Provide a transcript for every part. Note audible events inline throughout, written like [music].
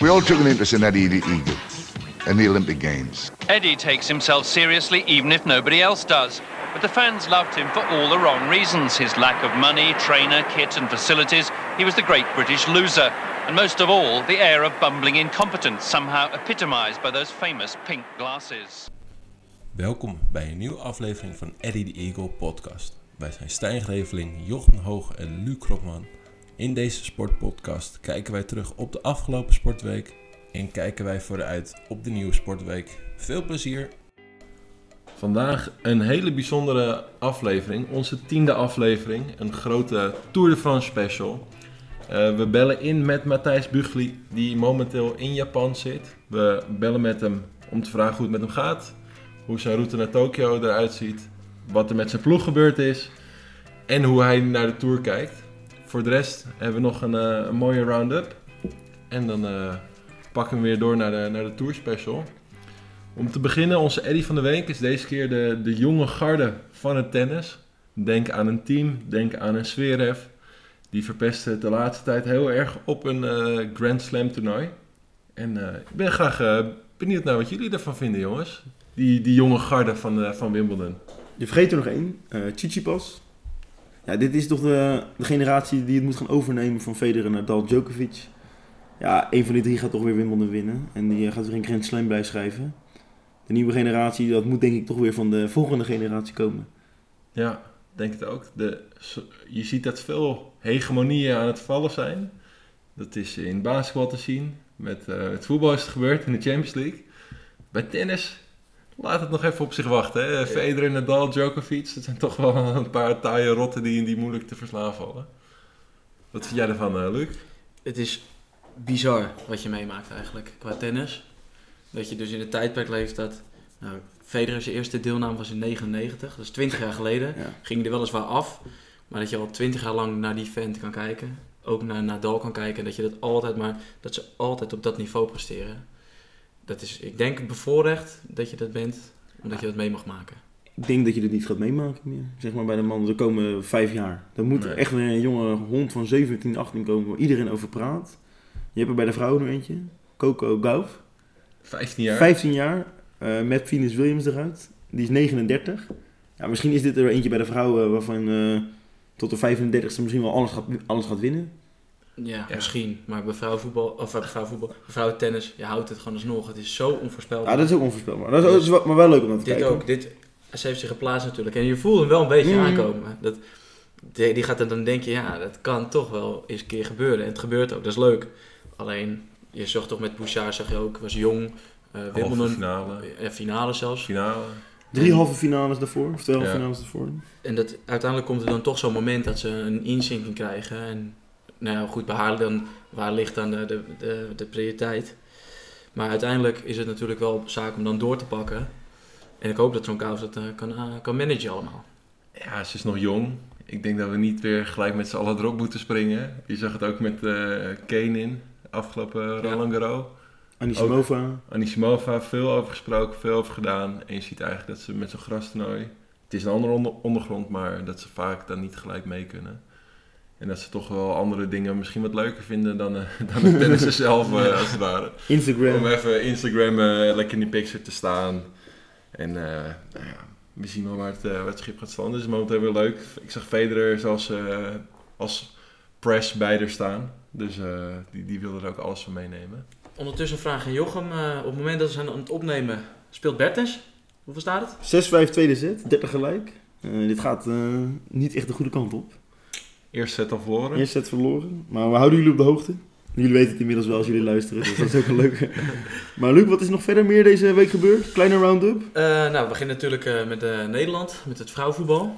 We all took an interest in Eddie the Eagle and the Olympic Games. Eddie takes himself seriously even if nobody else does. But the fans loved him for all the wrong reasons. His lack of money, trainer, kit and facilities. He was the great British loser. And most of all, the air of bumbling incompetence, somehow epitomized by those famous pink glasses. Welkom bij een nieuwe aflevering van Eddie the Eagle podcast. Wij zijn Stijn Greveling, Jochen Hoog en Luc Kropman. In deze sportpodcast kijken wij terug op de afgelopen sportweek en kijken wij vooruit op de nieuwe sportweek. Veel plezier! Vandaag een hele bijzondere aflevering, onze tiende aflevering, een grote Tour de France special. Uh, we bellen in met Matthijs Bugli, die momenteel in Japan zit. We bellen met hem om te vragen hoe het met hem gaat, hoe zijn route naar Tokio eruit ziet, wat er met zijn ploeg gebeurd is en hoe hij naar de Tour kijkt. Voor de rest hebben we nog een, uh, een mooie round-up. En dan uh, pakken we weer door naar de, naar de Tour Special. Om te beginnen, onze Eddy van de Week is deze keer de, de jonge garde van het tennis. Denk aan een team, denk aan een Zverev. Die verpestte de laatste tijd heel erg op een uh, Grand Slam toernooi. En ik ben graag benieuwd naar wat jullie ervan vinden, jongens. Die, die jonge garde van, van Wimbledon. Je vergeet er nog één, Tsitsipas. Ja, dit is toch de, de, generatie die het moet gaan overnemen van Federer naar Dal Djokovic. Ja, een van die drie gaat toch weer Wimbledon winnen. En die gaat weer een Grand Slam bijschrijven. De nieuwe generatie, dat moet denk ik toch weer van de volgende generatie komen. Ja, denk het ook. De, je ziet dat veel hegemonieën aan het vallen zijn. Dat is in basketbal te zien. Met uh, het voetbal is het gebeurd in de Champions League. Bij tennis Laat het nog even op zich wachten. Hè? Federer, Nadal, Djokovic. Dat zijn toch wel een paar taaie rotten die, die moeilijk te verslaan vallen. Wat vind jij ervan, uh, Luc? Het is bizar wat je meemaakt eigenlijk qua tennis. Dat je dus in de tijdperk leeft dat... Nou, Federer zijn eerste deelname was in 99, dat is 20 jaar geleden. Ja. Ging er weliswaar af. Maar dat je al 20 jaar lang naar die vent kan kijken. Ook naar Nadal kan kijken. Dat je dat altijd maar... Dat ze altijd op dat niveau presteren dat is, ik denk, bevoorrecht dat je dat bent, omdat je dat mee mag maken. Ik denk dat je het niet gaat meemaken meer. Zeg maar bij de man, er komen vijf jaar. Dan moet er echt een jonge hond van 17, 18 komen waar iedereen over praat. Je hebt er bij de vrouwen nog eentje, Coco Gauff. 15 jaar. 15 jaar, uh, met Venus Williams eruit. Die is 39. Ja, misschien is dit er eentje bij de vrouwen waarvan uh, tot de 35e misschien wel alles gaat, alles gaat winnen. Ja, misschien. Maar bij vrouwenvoetbal, of bij vrouwenvoetbal, bij vrouwentennis, je houdt het gewoon alsnog. Het is zo onvoorspelbaar. Ja, dat is ook onvoorspelbaar. Dat is, dus, maar wel leuk om dat te dit kijken. Ook, dit, ze heeft zich geplaatst natuurlijk. En je voelt hem wel een beetje mm. aankomen. Dat, die, die gaat er dan denken, ja, dat kan toch wel eens een keer gebeuren. En het gebeurt ook, dat is leuk. Alleen, je zag toch met Bouchard, zag je ook, was jong. Uh, Wimbledon, finale. Ja, finale zelfs. Finale. Drie halve finales daarvoor, of twee halve ja. finales daarvoor. En dat, uiteindelijk komt er dan toch zo'n moment dat ze een inzinking krijgen. En nou goed, bij haar dan, waar ligt dan de, de, de, de prioriteit. Maar uiteindelijk is het natuurlijk wel zaak om dan door te pakken. En ik hoop dat zo'n kous dat uh, kan, uh, kan managen allemaal. Ja, ze is nog jong. Ik denk dat we niet weer gelijk met z'n allen erop moeten springen. Je zag het ook met uh, Kane in, afgelopen Roland Garros. Anisimova. Anisimova, veel over gesproken, veel over gedaan. En je ziet eigenlijk dat ze met zo'n grastoernooi... Het is een andere onder ondergrond, maar dat ze vaak dan niet gelijk mee kunnen. En dat ze toch wel andere dingen misschien wat leuker vinden dan, uh, [laughs] dan de tennissen zelf, uh, als het ware. Instagram. Om even Instagram uh, lekker in die picture te staan. En nou ja, we zien wel waar het, waar het schip gaat staan. Dus het is momenteel weer leuk. Ik zag Federer zoals als press bij er staan. Dus die, die wilde er ook alles van meenemen. Ondertussen vragen Jochem, op het moment dat ze zijn aan het opnemen, speelt Bertens? Hoeveel staat het? 6-5 tweede set, 30 gelijk. dit gaat niet echt de goede kant op. Eerste set al verloren. Eerste set verloren. Maar we houden jullie op de hoogte. Jullie weten het inmiddels wel als jullie luisteren, dus dat is ook een leuke. [laughs] maar Luc, wat is nog verder meer deze week gebeurd? Kleine round-up? Uh, nou, we beginnen natuurlijk uh, met uh, Nederland, met het vrouwenvoetbal.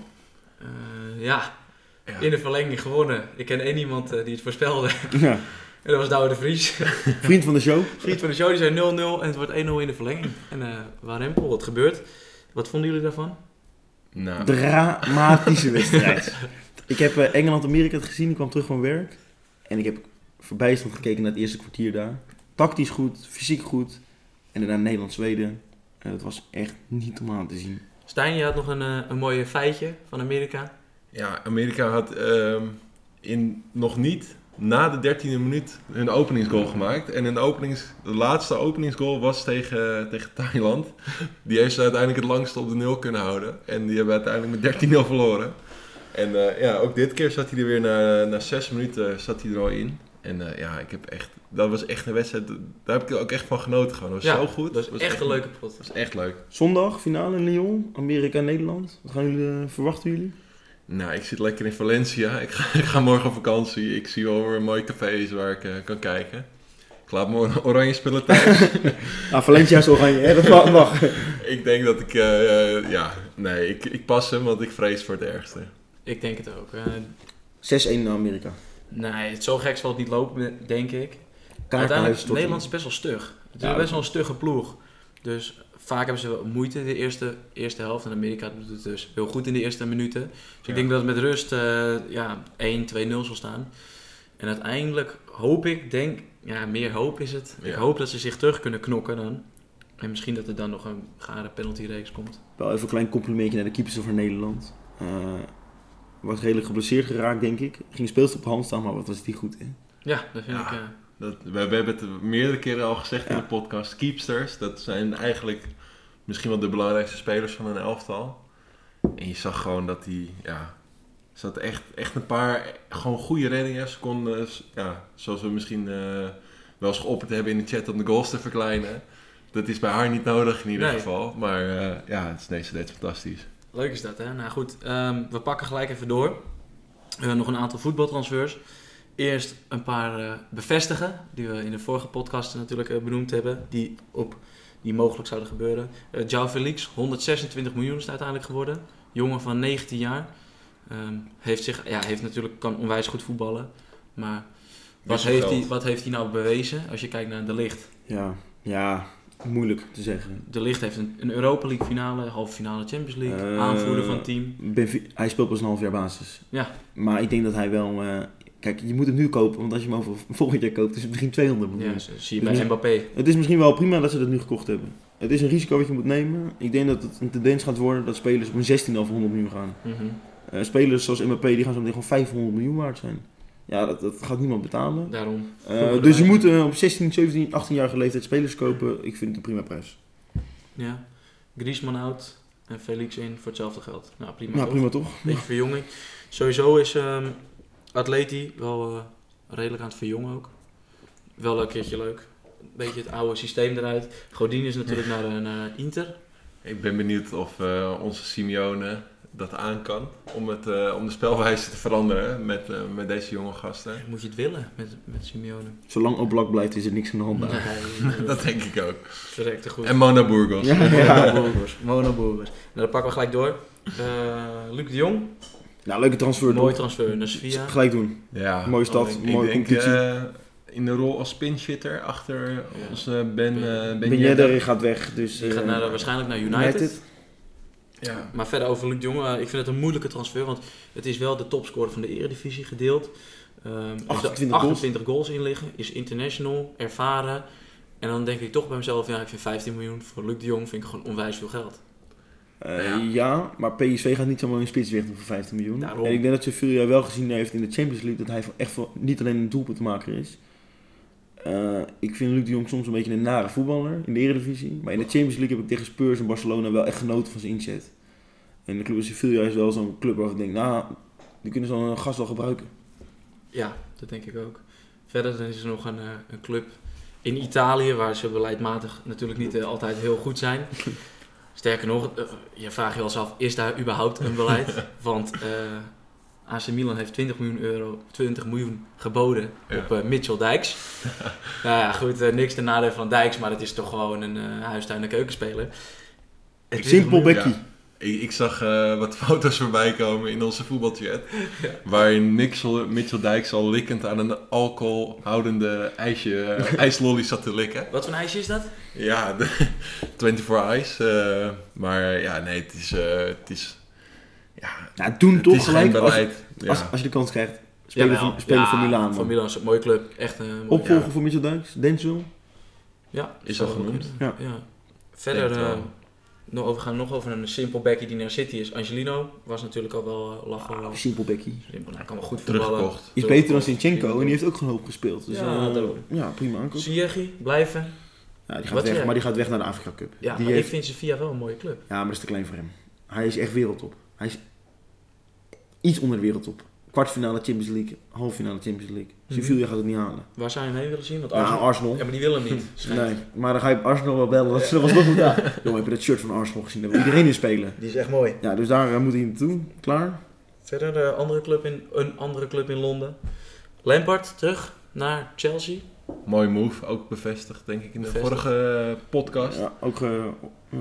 Ja, ja, in de verlenging gewonnen. Ik ken één iemand die het voorspelde. [laughs] Ja. En dat was Douwe de Vries. [laughs] Vriend van de show. Vriend van de show, die zei 0-0 en het wordt 1-0 in de verlenging. En uh, Warempel, wat gebeurt? Wat vonden jullie daarvan? Nou. Dramatische wedstrijd. Ik heb uh, Engeland-Amerika gezien, ik kwam terug van werk. En ik heb verbijsterend gekeken naar het eerste kwartier daar. Tactisch goed, fysiek goed. En daarna Nederland-Zweden. Uh, het was echt niet om aan te zien. Stijn, je had nog een, uh, een mooie feitje van Amerika. Ja, Amerika had um, in nog niet na de dertiende minuut hun openingsgoal gemaakt. En hun openings, de laatste openingsgoal was tegen, tegen Thailand. Die heeft ze uiteindelijk het langste op de nul kunnen houden. En die hebben uiteindelijk met 13-0 verloren. En eh, ja, ook dit keer zat hij er weer na, na zes minuten zat hij er al in. En eh, ja, ik heb echt, dat was echt een wedstrijd, daar heb ik ook echt van genoten gewoon. Dat was Ja, zo goed. Dat is was echt een leuke pot. Dat was echt leuk. Zondag, finale in Lyon, Amerika, Nederland. Wat gaan jullie, eh, verwachten jullie? Nou, ik zit lekker in Valencia. [laughs] Ik ga, ik ga morgen op vakantie. Ik zie wel weer mooie cafés waar ik kan kijken. Ik laat me oranje spullen thuis. Ah, [laughs] [laughs] Valencia is oranje, hè? Dat mag. ik denk dat ik, ja, nee, ik, ik pas hem, want ik vrees voor het ergste. Ik denk het ook. Eh, 6-1 naar Amerika. nee, het zo gek zal het niet lopen, denk ik. Kaartenhuis Uiteindelijk, Nederland is best wel stug. Het is Ja, best wel een stugge ploeg. Dus vaak hebben ze wel moeite de eerste, eerste helft. En Amerika doet het dus heel goed in de eerste minuten. Dus Ja. ik denk dat het met rust eh, ja, 1, 2-0 zal staan. En uiteindelijk hoop ik, denk, ja, meer hoop is het. Ik hoop dat ze zich terug kunnen knokken dan. En misschien dat er dan nog een gare penaltyreeks komt. Wel even een klein complimentje naar de keepers van Nederland. Eh was redelijk geblesseerd geraakt, denk ik. Ging speelst op de hand staan, maar wat was die goed in. Ja, dat vind Ja. ik... eh, Dat, we, we hebben het meerdere keren al gezegd in de podcast. Keepsters, dat zijn eigenlijk misschien wel de belangrijkste spelers van een elftal. En je zag gewoon dat die, ja, zat echt, echt een paar gewoon goede reddingen. Ze kon, s- ja, zoals we misschien eh, wel eens geopperd hebben in de chat om de goals te verkleinen. Dat is bij haar niet nodig in ieder Nee. geval. Maar eh, ja, het is, nee, ze deed het fantastisch. Leuk is dat, hè? Nou goed, ehm, we pakken gelijk even door. Eh, nog een aantal voetbaltransfers. Eerst een paar eh, bevestigen, die we in de vorige podcast natuurlijk eh, benoemd hebben, die, op, die mogelijk zouden gebeuren. Eh João Felix, 126 miljoen is het uiteindelijk geworden. Jongen van 19 jaar. Ehm, heeft, zich, ja, heeft natuurlijk, kan onwijs goed voetballen. Maar wat heeft, hij, wat heeft hij nou bewezen als je kijkt naar De Licht? Ja, ja, moeilijk te zeggen. De Licht heeft een, een Europa League finale, halve finale Champions League, Eh, aanvoerder van het team. Benfi- hij speelt pas een half jaar basis. Ja. Maar ik denk dat hij wel... eh, kijk, je moet hem nu kopen, want als je hem over [laughs] volgend jaar koopt, is het misschien 200 miljoen. Ja, zie je Dus bij Mbappé. Het is misschien wel prima dat ze dat nu gekocht hebben. Het is een risico wat je moet nemen. Ik denk dat het een tendens gaat worden dat spelers op een 16 of 100 miljoen gaan. Mhm. Eh, spelers zoals Mbappé, die gaan zo meteen gewoon 500 miljoen waard zijn. Ja, dat, dat gaat niemand betalen. Daarom. Eh, dus je moet eh, op 16, 17, 18-jarige leeftijd spelers kopen. Ik vind het een prima prijs. Ja. Griezmann out en Felix in voor hetzelfde geld. Nou, prima. Nou, toch? prima toch? Beetje verjonging. Sowieso is ehm Atleti wel eh, redelijk aan het verjongen ook. Wel een keertje leuk. Beetje het oude systeem eruit. Godin is natuurlijk [laughs] naar, eh, naar Inter. Ik ben benieuwd of eh, onze Simeone dat aan kan om, het, eh, om de spelwijze te veranderen met, eh, met deze jonge gasten. Moet je het willen met, met Simeone? Zolang Oblak blijft, is er niks aan de hand. Nee, [laughs] Dat denk ik ook. Verrekte goed. En Mona Burgos. Ja. Mono Burgers. Nou, dan pakken we gelijk door. Eh Luc de Jong. Nou, leuke transfer. Mooi transfer naar Sevilla. Gelijk doen. Ja. Mooie stad, ik- Ik mooie competitie. eh, in de rol als pinchitter achter onze Ben, eh ben, ben Yedder gaat weg, dus... Die gaat naar, waarschijnlijk naar United. United. Ja. Maar verder over Luc de Jong, eh, ik vind het een moeilijke transfer, want het is wel de topscorer van de eredivisie gedeeld. Ehm, heeft 28 goals. 28 goals in liggen, is international, ervaren. En dan denk ik toch bij mezelf, ja, ik vind 15 miljoen voor Luc de Jong vind ik gewoon onwijs veel geld. Eh, Ja. ja. maar PSV gaat niet zomaar een spits doen voor 15 miljoen. Daarom. En ik denk dat Sevilla wel gezien heeft in de Champions League dat hij echt voor, niet alleen een doelpuntenmaker is. Eh, ik vind Luc de Jong soms een beetje een nare voetballer in de Eredivisie. Maar in de Champions League heb ik tegen Spurs en Barcelona wel echt genoten van zijn inzet. En de club als Sevilla is wel zo'n club waarvan ik denk, nou, die kunnen zo'n gast wel gebruiken. Ja, dat denk ik ook. Verder is er nog een, eh, een club in Italië, waar ze beleidmatig natuurlijk niet eh, altijd heel goed zijn. [laughs] Sterker nog, je vraagt je wel eens af, is daar überhaupt een beleid? [laughs] Want AC Milan heeft 20 miljoen euro, 20 miljoen geboden Ja. op eh, Mitchell Dijks. [laughs] nou ja, goed, eh, niks ten nadele van Dijks, maar het is toch gewoon een eh huistuin- en keukenspeler. Het Simpel. Becky. Ik, ik zag eh, wat foto's voorbij komen in onze voetbalchat. [laughs] Waarin Mitchell, Mitchell Dijks al likkend aan een alcoholhoudende ijsje, [laughs] ijslolly zat te likken. Wat voor een ijsje is dat? Ja, de 24 Ice. eh, maar ja, nee, het is... eh, het is ja, Nou, doen het toch gelijk als. Ja. als, als je de kans krijgt. Spelen, spelen Ja, voor Milaan. Voor man. Milan is een mooie club. Echt een mooie Opvolger voor Mitchell Dijks, Denzel. Ja, Is al wel genoemd. Ja. Ja. Verder, eh, wel. nog over, gaan we nog over een simpel bekkie die naar City is. Angelino was natuurlijk al wel uh, lachen. Ah, simpel bekkie. Simpel, hij kan wel goed voetballen. Teruggekocht. Is beter dan Sinchenko en die heeft ook gewoon hoop gespeeld. Dus, Ja, eh, daarom. ja prima aankoop. Ziyech, blijven. Ja, die gaat Wat weg, maar die gaat weg naar de Afrika Cup. Ja, die maar heeft- ik vind Sevilla wel een mooie club. Ja, maar dat is te klein voor hem. Hij is echt wereldtop. Hij is iets onder de wereldtop. Kwartfinale Champions League, halffinale Champions League. Mhm. Sevilla gaat het niet halen. Waar zou je hem heen willen zien? Want Nou, Arsenal... Arsenal. Ja, maar die willen hem niet. schijnt. Nee, maar dan ga je Arsenal wel bellen. Dat was nog goed. Ja. Jongen, heb je dat shirt van Arsenal gezien? Daar wil iedereen in spelen. Die is echt mooi. Ja, dus daar eh, moet hij naartoe. Klaar? Verder de andere club in, een andere club in Londen. Lampard terug naar Chelsea. Mooi move, ook bevestigd denk ik in de Bevestigd. vorige eh, podcast. Ja, ook... eh, Ja,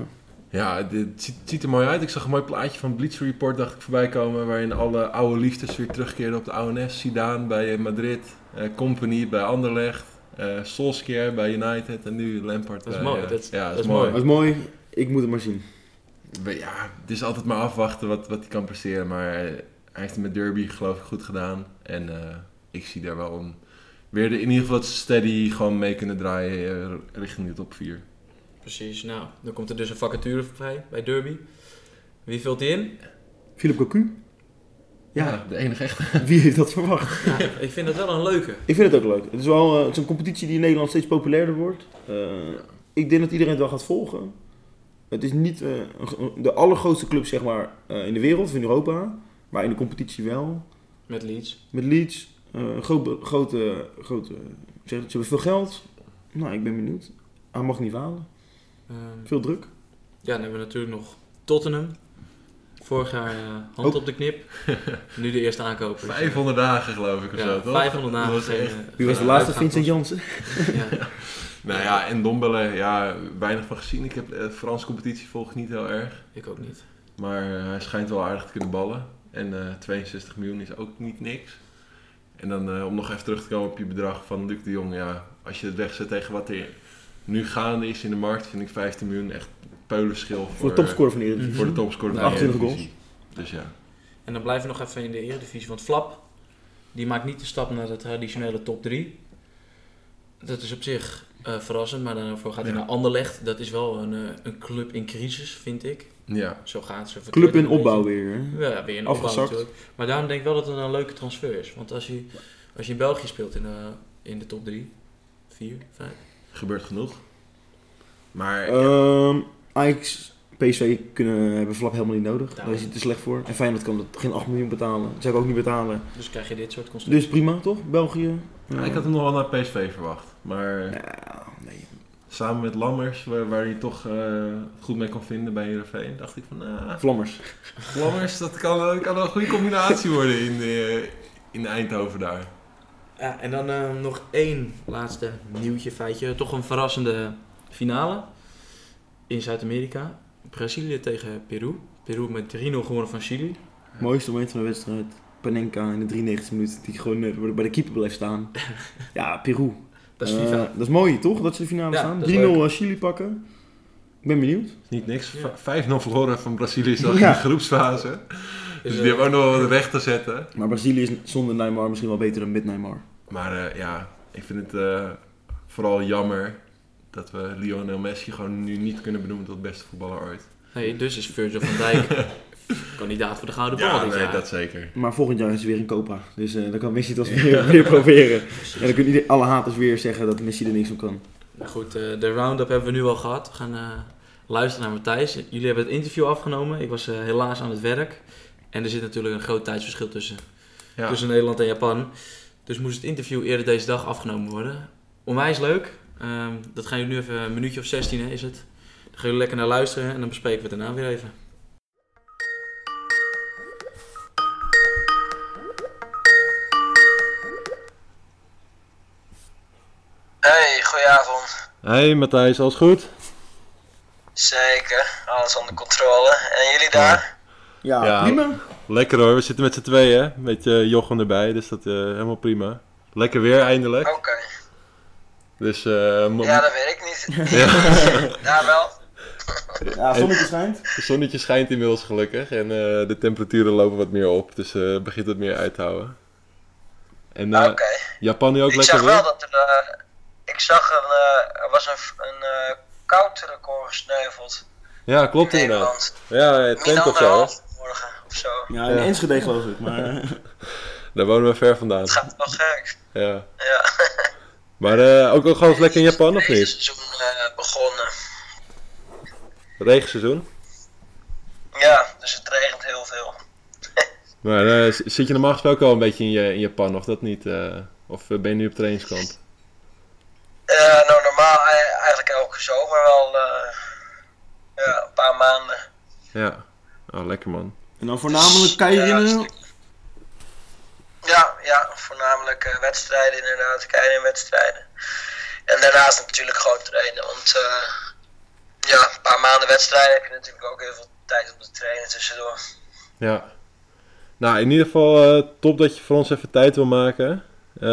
dit ziet, ziet er mooi uit. Ik zag een mooi plaatje van Bleacher Report dacht ik voorbij komen. Waarin alle oude liefdes weer terugkeerden op de ONS. Zidane bij Madrid, eh, Company bij Anderlecht, eh Solskjaer bij United en nu Lampard Dat is bij... mooi, eh, dat is- ja, dat dat is mooi. dat is mooi. Ik moet het maar zien. Ja, het is altijd maar afwachten wat, wat hij kan presteren. Maar hij heeft het met Derby geloof ik goed gedaan. En eh, ik zie daar wel een... Weer de, in ieder geval het steady gewoon mee kunnen draaien richting de top 4. Precies, nou, dan komt er dus een vacature vrij bij Derby. Wie vult die in? Philip Cocu? Ja, de enige echte. [laughs] wie heeft dat verwacht? [laughs] Ja, ik vind dat wel een leuke. Ik vind het ook leuk. Het is wel eh, het is een competitie die in Nederland steeds populairder wordt. Eh, ik denk dat iedereen het wel gaat volgen. Het is niet eh, de allergrootste club zeg maar, eh, in de wereld, of in Europa. Maar in de competitie wel. Met Leeds. Met Leeds. grote, grote, zeg, ze hebben veel geld. Nou, ik ben benieuwd. Hij mag niet falen. Ehm, Veel druk. ja, dan hebben we natuurlijk nog Tottenham. Vorig jaar eh, hand Ook. op de knip. [laughs] nu de eerste aankoper. 500 dagen geloof ik of Ja, zo, toch? 500 dagen. Was geen, echt- eh, Wie was de geen laatste? Vincent Jansen. was. [laughs] Ja. [laughs] Nou ja, en Dombele, ja, weinig van gezien. Ik heb de Franse competitie volg ik niet heel erg. Ik ook niet. Maar eh, hij schijnt wel aardig te kunnen ballen. En eh 62 miljoen is ook niet niks. En dan eh, om nog even terug te komen op je bedrag van Luc de Jong. Ja, als je het wegzet tegen wat er nu gaande is in de markt, vind ik 15 miljoen echt peulenschil voor, Voor de topscorer van de eh, Eredivisie. voor de topscorer van de 28 Eredivisie. Dus ja. En dan blijven we nog even in de Eredivisie. Want Flap, die maakt niet de stap naar de traditionele top 3. Dat is op zich eh, verrassend, maar daarvoor gaat hij Ja. naar Anderlecht. Dat is wel een, eh, een club in crisis, vind ik. Ja, Zo gaat ze. Club in opbouw weer. hè? Ja, weer in opbouw Afgezakt. natuurlijk. Maar daarom denk ik wel dat het een leuke transfer is. Want als je, als je in België speelt in de, in de top 3, 4, 5. Gebeurt genoeg. Maar Ehm Ajax, PSV kunnen, hebben Flap helemaal niet nodig. Daarom. Daar is hij te slecht voor. En Feyenoord kan het geen 8 miljoen betalen. Dat zou ik ook niet betalen. Dus krijg je dit soort constructies. Dus prima, toch? België. ja, ik had hem nog wel naar PSV verwacht. Maar Ja, nee. samen met Lammers, waar, waar hij toch eh, goed mee kon vinden bij Heerenveen, dacht ik van, nou, Vlammers. Lammers, dat kan, dat kan wel een goede combinatie worden in, eh, in Eindhoven daar. Ja, en dan eh, nog één laatste nieuwtje, feitje. Toch een verrassende finale in Zuid-Amerika. Brazilië tegen Peru. Peru met 3-0 gewonnen van Chili. Mooiste moment van de wedstrijd. Panenka in de 93 minuten. Die gewoon eh, bij de keeper bleef staan. [laughs] Ja, Peru. Dat is Eh, dat is mooi, toch? Dat ze de finale Ja, staan. dat is 3-0 Chili pakken. Ik ben benieuwd. Niet niks. Ja. V- 5-0 verloren van Brazilië Ja. in de groepsfase. Dus, Dus, die eh, hebben ook nog wel recht te zetten. Maar Brazilië is zonder Neymar misschien wel beter dan met Neymar. Maar eh, ja, ik vind het eh, vooral jammer dat we Lionel Messi gewoon nu niet kunnen benoemen tot beste voetballer ooit. hey, dus is Virgil van Dijk [laughs] kandidaat voor de Gouden Bal Ja, dit nee, jaar. dat zeker. Maar volgend jaar is het weer in Copa. Dus eh, dan kan Messi het als weer, [laughs] weer proberen. En dan kunnen alle haters weer zeggen dat Messi er niks op kan. Nou goed, eh, de round-up hebben we nu al gehad. We gaan eh, luisteren naar Matthijs. Jullie hebben het interview afgenomen. Ik was eh, helaas aan het werk. En er zit natuurlijk een groot tijdsverschil tussen, Ja. tussen Nederland en Japan. Dus moest het interview eerder deze dag afgenomen worden. Onwijs leuk. Ehm, dat gaan jullie nu even een minuutje of 16 hè, is het. Dan gaan jullie lekker naar luisteren en dan bespreken we het daarna weer even. Hey, goedenavond. Hey Matthijs, alles goed? Zeker, alles onder controle. En jullie daar? Ja, Ja. prima. Lekker hoor, we zitten met z'n tweeën, met uh, Jochem erbij, dus dat is helemaal prima. Lekker weer eindelijk. Oké. Dus, eh, Ja, dat weet ik niet. [laughs] ja, [laughs] Daar wel. Ja, zonnetje schijnt. het zonnetje schijnt inmiddels gelukkig en eh, de temperaturen lopen wat meer op, dus eh, het begint wat meer uit te houden. En eh, Oké. Japan nu ook Ik lekker zag weer? wel dat er... eh, ik zag een... eh, er was een, een eh, koud record gesneuveld. Ja, klopt inderdaad. Nederland. Ja, eh, Twente Min of zo. Morgen of zo. Ja, in Ja. Enschede geloof ik. Maar, [laughs] Daar wonen we ver vandaan. Het gaat wel gek. Ja. Ja. [laughs] Maar eh, ook, ook gewoon eens lekker in Japan of niet? seizoen eh, begonnen. Regenseizoen. Ja, dus het regent heel veel. [laughs] Maar eh, zit je normaal gesproken al een beetje in, je, in Japan of dat niet? eh? of ben je nu op trainingskamp? Eh, nou, normaal eigenlijk elke zomer wel eh, ja, een paar maanden. Ja. Oh, lekker man. en dan voornamelijk Keirin. Ja, ja voornamelijk eh, wedstrijden inderdaad, kijken wedstrijden. En daarnaast natuurlijk gewoon trainen, want eh, ja, een paar maanden wedstrijden heb je natuurlijk ook heel veel tijd om te trainen tussendoor. Ja. Nou, in ieder geval eh, top dat je voor ons even tijd wil maken. Eh,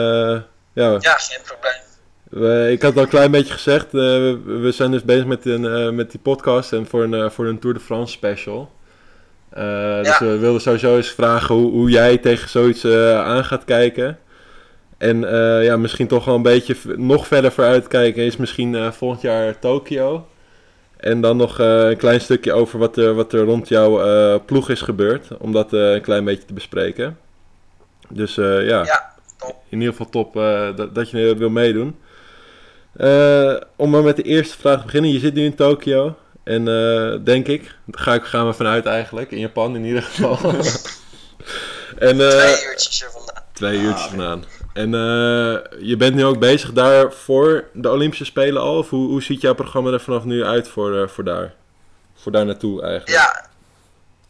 ja, Ja, geen probleem. we- ik had al een klein beetje gezegd. eh, we, we zijn dus bezig met, een, eh, met die podcast en voor een, eh, voor een Tour de France special. Eh, Dus we wilden sowieso eens vragen hoe, hoe jij tegen zoiets eh, aan gaat kijken. En eh, ja, misschien toch wel een beetje nog verder vooruitkijken is misschien volgend jaar Tokio. En dan nog een klein stukje over wat er, wat er rond jouw ploeg is gebeurd. Om dat een klein beetje te bespreken. Dus ja, Ja, top. in ieder geval top dat, dat je wil meedoen. Om maar met de eerste vraag te beginnen. Je zit nu in Tokio. En eh, denk ik, daar ga ik, gaan we vanuit eigenlijk. In Japan in ieder geval. [laughs] en, eh, Twee uurtjes er vandaan. Twee uurtjes vandaan. En eh, je bent nu ook bezig daar voor de Olympische Spelen al? Of hoe, hoe ziet jouw programma er vanaf nu uit voor, eh, voor daar? Voor daar naartoe eigenlijk? Ja,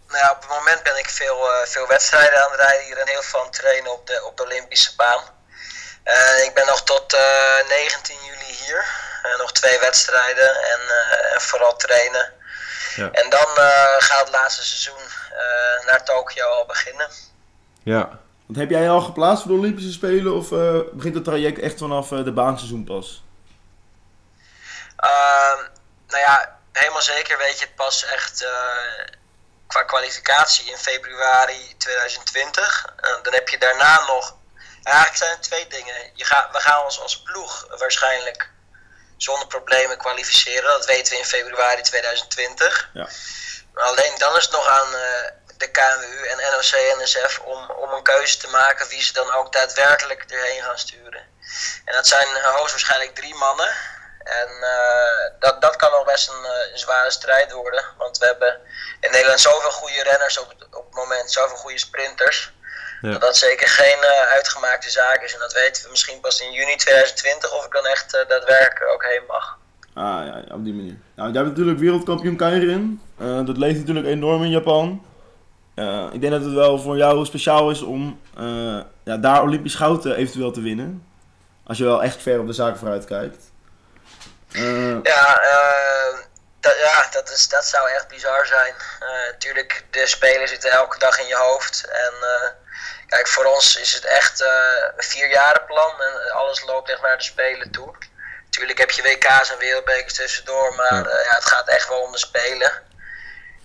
nou ja, op het moment ben ik veel, eh, veel wedstrijden aan het rijden hier en heel veel aan het trainen op de, op de Olympische baan. Eh, ik ben nog tot eh, 19 juli hier. Eh, nog twee wedstrijden en, eh, en vooral trainen. Ja. En dan eh, gaat het laatste seizoen eh, naar Tokio al beginnen. Ja. Want heb jij al geplaatst voor de Olympische Spelen of eh, begint het traject echt vanaf eh, de baanseizoen pas? Ehm, nou ja, helemaal zeker weet je het pas echt eh, qua kwalificatie in februari 2020. Eh, dan heb je daarna nog. Eigenlijk zijn er twee dingen. Je gaat, we gaan ons als ploeg waarschijnlijk zonder problemen kwalificeren. Dat weten we in februari 2020. Ja. Maar alleen dan is het nog aan eh, de KNWU en NOC-NSF om, om een keuze te maken wie ze dan ook daadwerkelijk erheen gaan sturen. En dat zijn hoogstwaarschijnlijk drie mannen. En eh, dat, dat kan nog best een, eh, een zware strijd worden. Want we hebben in Nederland zoveel goede renners op, op het moment, zoveel goede sprinters. Ja. Dat dat zeker geen eh, uitgemaakte zaak is. En dat weten we misschien pas in juni 2020 of ik dan echt eh, daadwerkelijk ook heen mag. Ah ja, ja, op die manier. Nou, jij bent natuurlijk wereldkampioen Keirin. Eh dat leeft natuurlijk enorm in Japan. Ik denk dat het wel voor jou speciaal is om ja, daar Olympisch goud eventueel te winnen. Als je wel echt ver op de zaken vooruit kijkt. Ja, eh, dat, ja dat, is, dat zou echt bizar zijn. Natuurlijk, de spelen zitten elke dag in je hoofd. En eh, kijk, voor ons is het echt eh, een vierjarenplan en alles loopt echt naar de Spelen toe. Natuurlijk heb je WK's en wereldbekers tussendoor, maar Ja. eh, ja, het gaat echt wel om de Spelen.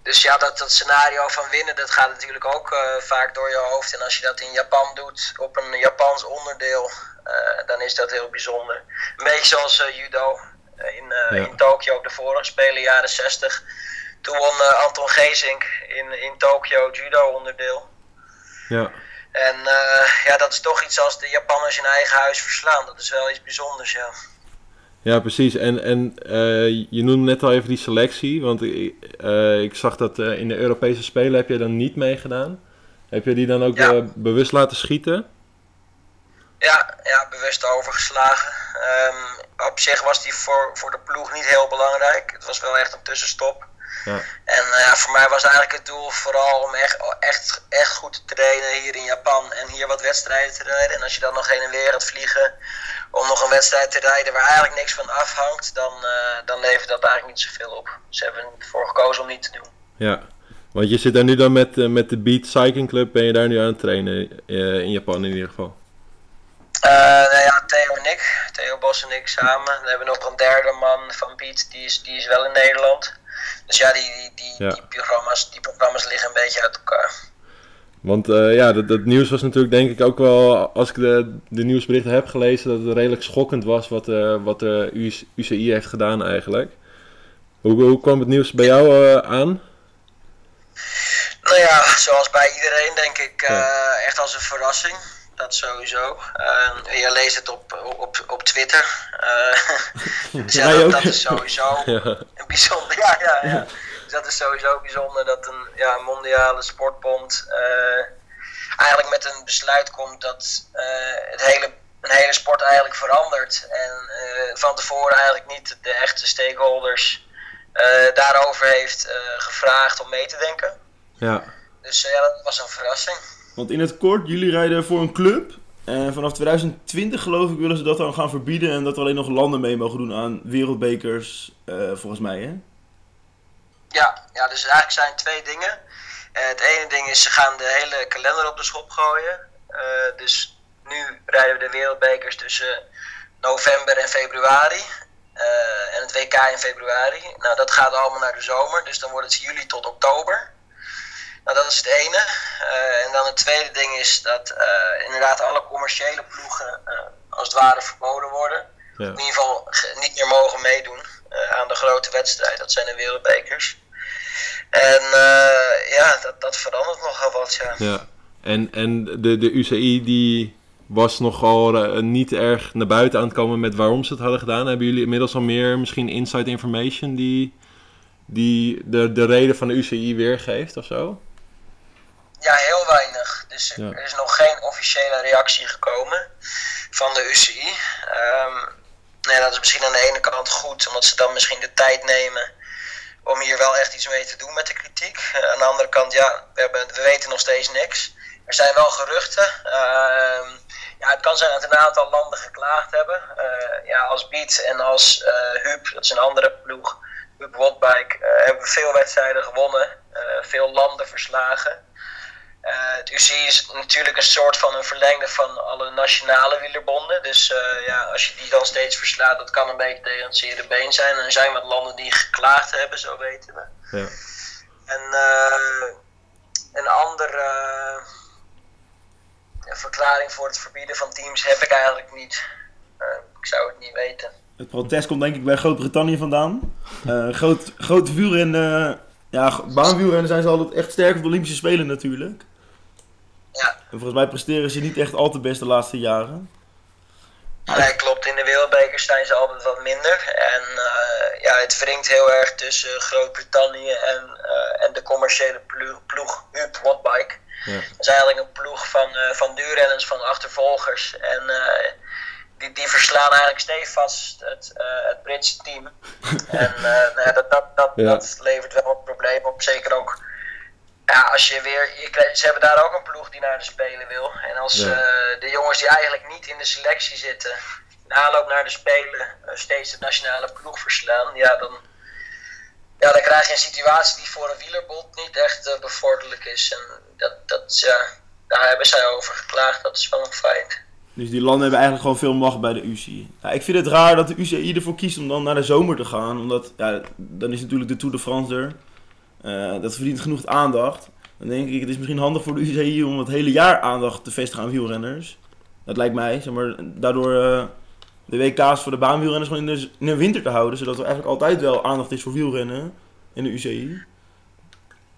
Dus ja, dat, dat scenario van winnen, dat gaat natuurlijk ook eh, vaak door je hoofd. En als je dat in Japan doet, op een Japans onderdeel, eh, dan is dat heel bijzonder. Een beetje zoals eh, judo eh, in, eh, Ja. in Tokio op de vorige Spelen, jaren 60. Toen won eh, Anton Geesink in, in Tokio judo onderdeel. Ja. En eh, ja, dat is toch iets als de Japanners in eigen huis verslaan. Dat is wel iets bijzonders, ja. Ja, precies. En, en eh, je noemde net al even die selectie. Want ik, eh, ik zag dat eh, in de Europese Spelen heb je dan niet meegedaan. Heb je die dan ook Ja. eh, bewust laten schieten? Ja, ja bewust overgeslagen. Ehm, op zich was die voor, voor de ploeg niet heel belangrijk. Het was wel echt een tussenstop. Ja. En eh, voor mij was eigenlijk het doel vooral om echt, echt, echt goed te trainen hier in Japan en hier wat wedstrijden te rijden. En als je dan nog heen en weer gaat vliegen om nog een wedstrijd te rijden waar eigenlijk niks van afhangt, dan, eh, dan levert dat eigenlijk niet zoveel op. Ze hebben ervoor gekozen om niet te doen. Ja. Want je zit daar nu dan met, eh, met de Beat Cycling Club. Ben je daar nu aan het trainen? in Japan in ieder geval. Eh, nou ja, Theo en ik, Theo Bos en ik samen. Dan hebben we nog een derde man van Piet, die is, die is wel in Nederland. Dus ja, die, die, die, Ja. die, programma's, die programma's liggen een beetje uit elkaar. Want eh, ja, dat, dat nieuws was natuurlijk denk ik ook wel, als ik de, de nieuwsberichten heb gelezen, dat het redelijk schokkend was wat, eh, wat de UCI heeft gedaan eigenlijk. Hoe, hoe kwam het nieuws bij jou aan? Nou ja, zoals bij iedereen denk ik echt als een verrassing. Dat sowieso. Uh, je leest het op, op, op Twitter. Uh, dus [laughs] ja, dat, is sowieso [laughs] Ja. een bijzonder. Ja, ja, ja. Dus dat is sowieso bijzonder dat een ja, mondiale sportbond eh, eigenlijk met een besluit komt dat eh, het hele, een hele sport eigenlijk verandert. En eh, van tevoren eigenlijk niet de echte stakeholders eh, daarover heeft eh, gevraagd om mee te denken. Ja. Dus eh, ja, dat was een verrassing. Want in het kort, jullie rijden voor een club. En vanaf 2020 geloof ik willen ze dat dan gaan verbieden. En dat er alleen nog landen mee mogen doen aan wereldbekers, eh, volgens mij hè? Ja, ja, dus eigenlijk zijn twee dingen. Eh, het ene ding is, ze gaan de hele kalender op de schop gooien. Eh, dus nu rijden we de wereldbekers tussen november en februari. En het WK in februari. Nou, dat gaat allemaal naar de zomer. Dus dan wordt het juli tot oktober. Nou, dat is het ene. Eh, en dan het tweede ding is dat eh, inderdaad alle commerciële ploegen eh, als het ware verboden worden. Ja. In ieder geval ge- niet meer mogen meedoen aan de grote wedstrijd. Dat zijn de wereldbekers. En ja, dat, dat verandert nogal wat, ja. ja. En, en de, de UCI die was nogal niet erg naar buiten aan het komen met waarom ze het hadden gedaan. Hebben jullie inmiddels al meer misschien inside information die, die de, de reden van de UCI weergeeft of zo? Ja, heel weinig. Dus Ja. er is nog geen officiële reactie gekomen van de UCI. Ehm, nee, dat is misschien aan de ene kant goed, omdat ze dan misschien de tijd nemen om hier wel echt iets mee te doen met de kritiek. Eh, aan de andere kant, ja, we, hebben, we weten nog steeds niks. Er zijn wel geruchten. Ehm, ja, het kan zijn dat een aantal landen geklaagd hebben. Eh, ja, als Beat en als eh Huub, dat is een andere ploeg, Huub Wattbike, hebben we veel wedstrijden gewonnen. veel landen verslagen. Eh, het UCI is natuurlijk een soort van een verlengde van alle nationale wielerbonden. Dus eh, ja, als je die dan steeds verslaat, dat kan een beetje tegen het zere been zijn. En er zijn wat landen die geklaagd hebben, zo weten we. Ja. En eh, een andere verklaring voor het verbieden van teams heb ik eigenlijk niet. Eh, ik zou het niet weten. Het protest komt denk ik bij Groot-Brittannië vandaan. Eh groot, grote wielrennen, ja, baanwielrennen zijn ze altijd echt sterk op de Olympische Spelen natuurlijk. Ja. En volgens mij presteren ze niet echt al te best de laatste jaren. Nee, klopt. In de wereldbekers zijn ze altijd wat minder. En eh, ja, het wringt heel erg tussen Groot-Brittannië en, eh, en de commerciële ploeg, ploeg Huub Wattbike. Ja. Dat is eigenlijk een ploeg van, eh van duurrenners, van achtervolgers. En eh, die, die verslaan eigenlijk stevast het, eh, het Britse team. [laughs] en eh, nou ja, dat, dat, dat, Ja. dat levert wel een probleem op. Zeker ook ja, als je weer. Je ze hebben daar ook een ploeg die naar de Spelen wil. En als Ja. eh, de jongens die eigenlijk niet in de selectie zitten. in aanloop naar de Spelen. eh, steeds de nationale ploeg verslaan. Ja, dan. Ja, dan krijg je een situatie die voor een wielerbond niet echt eh, bevorderlijk is. En dat, dat, ja, daar hebben zij over geklaagd. Dat is wel een feit. Dus die landen hebben eigenlijk gewoon veel macht bij de UCI. Ja, ik vind het raar dat de UCI ervoor kiest om dan naar de zomer te gaan. Omdat, ja, dan is natuurlijk de Tour de France er. Eh, dat verdient genoeg aandacht. Dan denk ik, het is misschien handig voor de UCI om het hele jaar aandacht te vestigen aan wielrenners. Dat lijkt mij. Zeg maar, daardoor eh, de WK's voor de baanwielrenners gewoon in de, in de winter te houden. Zodat er eigenlijk altijd wel aandacht is voor wielrennen in de UCI.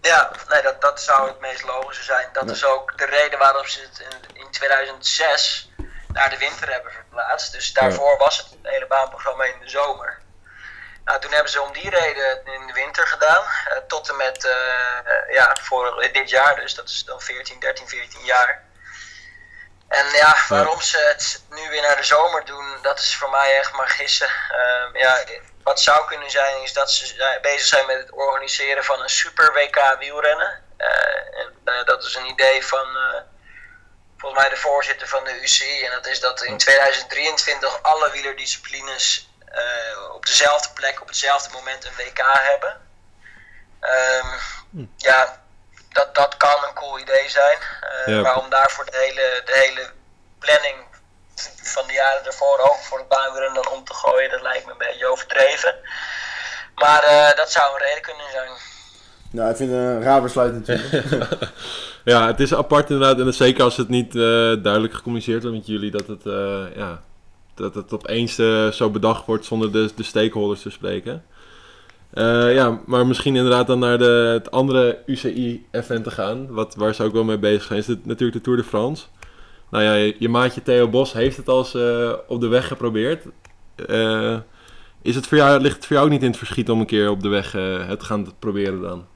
Ja, nee, dat, dat zou het meest logische zijn. Dat is ook de reden waarom ze het in, in 2006 naar de winter hebben verplaatst. Dus daarvoor was het hele baanprogramma in de zomer. Nou, toen hebben ze om die reden in de winter gedaan. eh, tot en met, eh, ja, voor dit jaar dus. Dat is dan 14, 13, 14 jaar. En ja, waarom ze het nu weer naar de zomer doen, dat is voor mij echt maar gissen. Ehm, ja, wat zou kunnen zijn, is dat ze bezig zijn met het organiseren van een super WK wielrennen. Eh, en dat is een idee van volgens mij de voorzitter van de UCI. En dat is dat in 2023 alle wielerdisciplines eh, op dezelfde plek, op hetzelfde moment een WK hebben. Ehm, Ja, dat, dat kan een cool idee zijn. Eh, Ja. Maar om daarvoor de hele, de hele planning van de jaren ervoor ook voor het baanwielrennen dan om te gooien, dat lijkt me een beetje overdreven. Maar eh, dat zou een reden kunnen zijn. Nou, ik vind het een raar besluit natuurlijk. [laughs] Ja, het is apart inderdaad. En zeker als het niet eh, duidelijk gecommuniceerd wordt met jullie. Dat het, eh, ja, dat het opeens eh, zo bedacht wordt zonder de, de stakeholders te spreken. Eh, ja, maar misschien inderdaad dan naar de, het andere UCI-event te gaan. Wat, waar ze ook wel mee bezig zijn. Is het natuurlijk de Tour de France. Nou ja, je, je maatje Theo Bos heeft het als uh, op de weg geprobeerd. Is het voor jou, ligt het voor jou ook niet in het verschiet om een keer op de weg het te gaan proberen dan?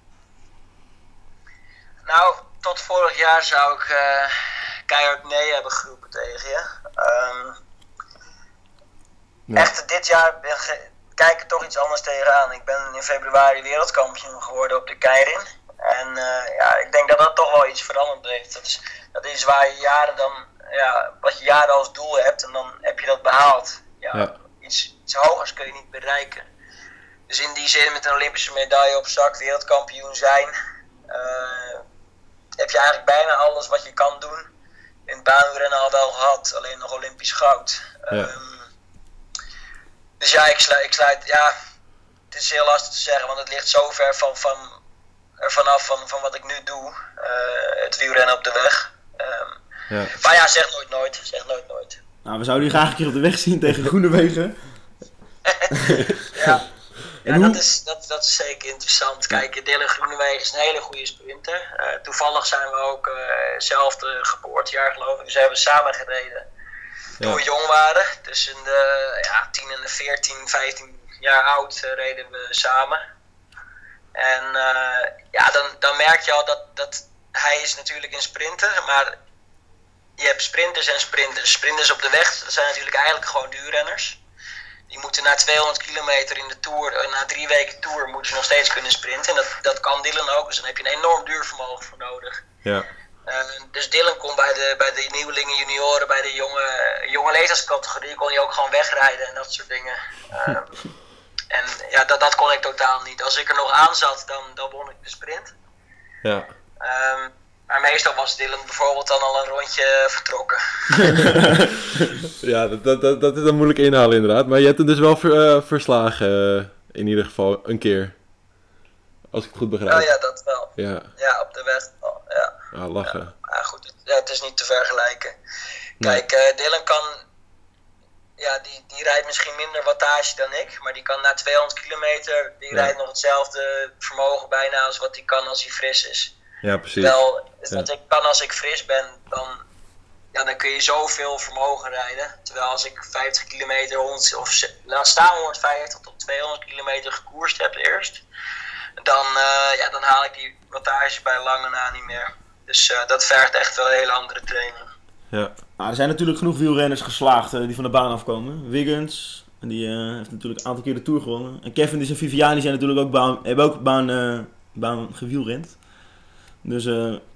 Nou, tot vorig jaar zou ik keihard nee hebben geroepen tegen je. Um, ja. Echt, dit jaar ben, kijk ik toch iets anders tegenaan. Ik ben in februari wereldkampioen geworden op de Keirin. En uh, ja, ik denk dat dat toch wel iets veranderd heeft. Dat is, dat is waar je jaren dan, ja, wat je jaren als doel hebt en dan heb je dat behaald. Ja, ja. Iets, iets hogers kun je niet bereiken. Dus in die zin met een Olympische medaille op zak, wereldkampioen zijn, uh, heb je eigenlijk bijna alles wat je kan doen. In het baanrennen al wel gehad, alleen nog Olympisch goud. Ja. Um, dus ja, ik sluit, ik sluit, ja, het is heel lastig te zeggen, want het ligt zo ver van, van, ervan af van, van wat ik nu doe, uh, het wielrennen op de weg. Um, ja. Maar ja, zeg nooit nooit, zeg nooit nooit. Nou, we zouden die graag een keer op de weg zien tegen Groenewegen. [laughs] [laughs] ja, ja hoe... dat, is, dat, dat is zeker interessant. Kijk, Dylan Groenewegen is een hele goede sprinter. Uh, toevallig zijn we ook uh, hetzelfde geboortejaar geloof ik, dus we hebben samen gereden toen we jong waren. Tussen de ja, 10 en de 14, 15 jaar oud uh, reden we samen. En uh, ja, dan, dan merk je al dat, dat hij is natuurlijk een sprinter, maar je hebt sprinters en sprinters. Sprinters op de weg, dat zijn natuurlijk eigenlijk gewoon duurrenners. Die moeten na 200 kilometer in de Tour, eh, na drie weken Tour, moeten ze nog steeds kunnen sprinten. En dat, dat kan Dylan ook, dus dan heb je een enorm duurvermogen voor nodig. Ja. Uh, dus Dylan kon bij de, bij de nieuwelingen, junioren, bij de jonge, jonge leeftijdscategorie, kon hij ook gewoon wegrijden en dat soort dingen. Uh, [laughs] en ja, dat, dat kon ik totaal niet. Als ik er nog aan zat, dan, dan won ik de sprint. Ja. Um, maar meestal was Dylan bijvoorbeeld dan al een rondje vertrokken. [laughs] ja, dat, dat, dat is dan moeilijk inhalen inderdaad. Maar je hebt hem dus wel ver, uh, verslagen, in ieder geval, een keer. Als ik het goed begrijp. Ja, ja dat wel. Ja, ja op de weg ja. Ah, lachen. Ja, goed, het, ja, het is niet te vergelijken. Kijk, uh, Dylan kan, ja, die, die rijdt misschien minder wattage dan ik, maar die kan na 200 kilometer, die ja. rijdt nog hetzelfde vermogen bijna als wat hij kan als hij fris is. Ja, precies. Wel, wat ik kan als ik fris ben, dan, ja, dan kun je zoveel vermogen rijden. Terwijl als ik 50 kilometer, 100, of laat staan 150 tot 200 kilometer gekoerst heb eerst, dan, uh, ja, dan haal ik die wattage bij lange na niet meer. Dus uh, dat vergt echt wel een hele andere training. Ja. Nou, er zijn natuurlijk genoeg wielrenners geslaagd uh, die van de baan afkomen. Wiggins, die uh, heeft natuurlijk een aantal keer de Tour gewonnen. En Kevin en Viviani zijn natuurlijk ook baan, hebben ook baan, baan gewielrend. Dus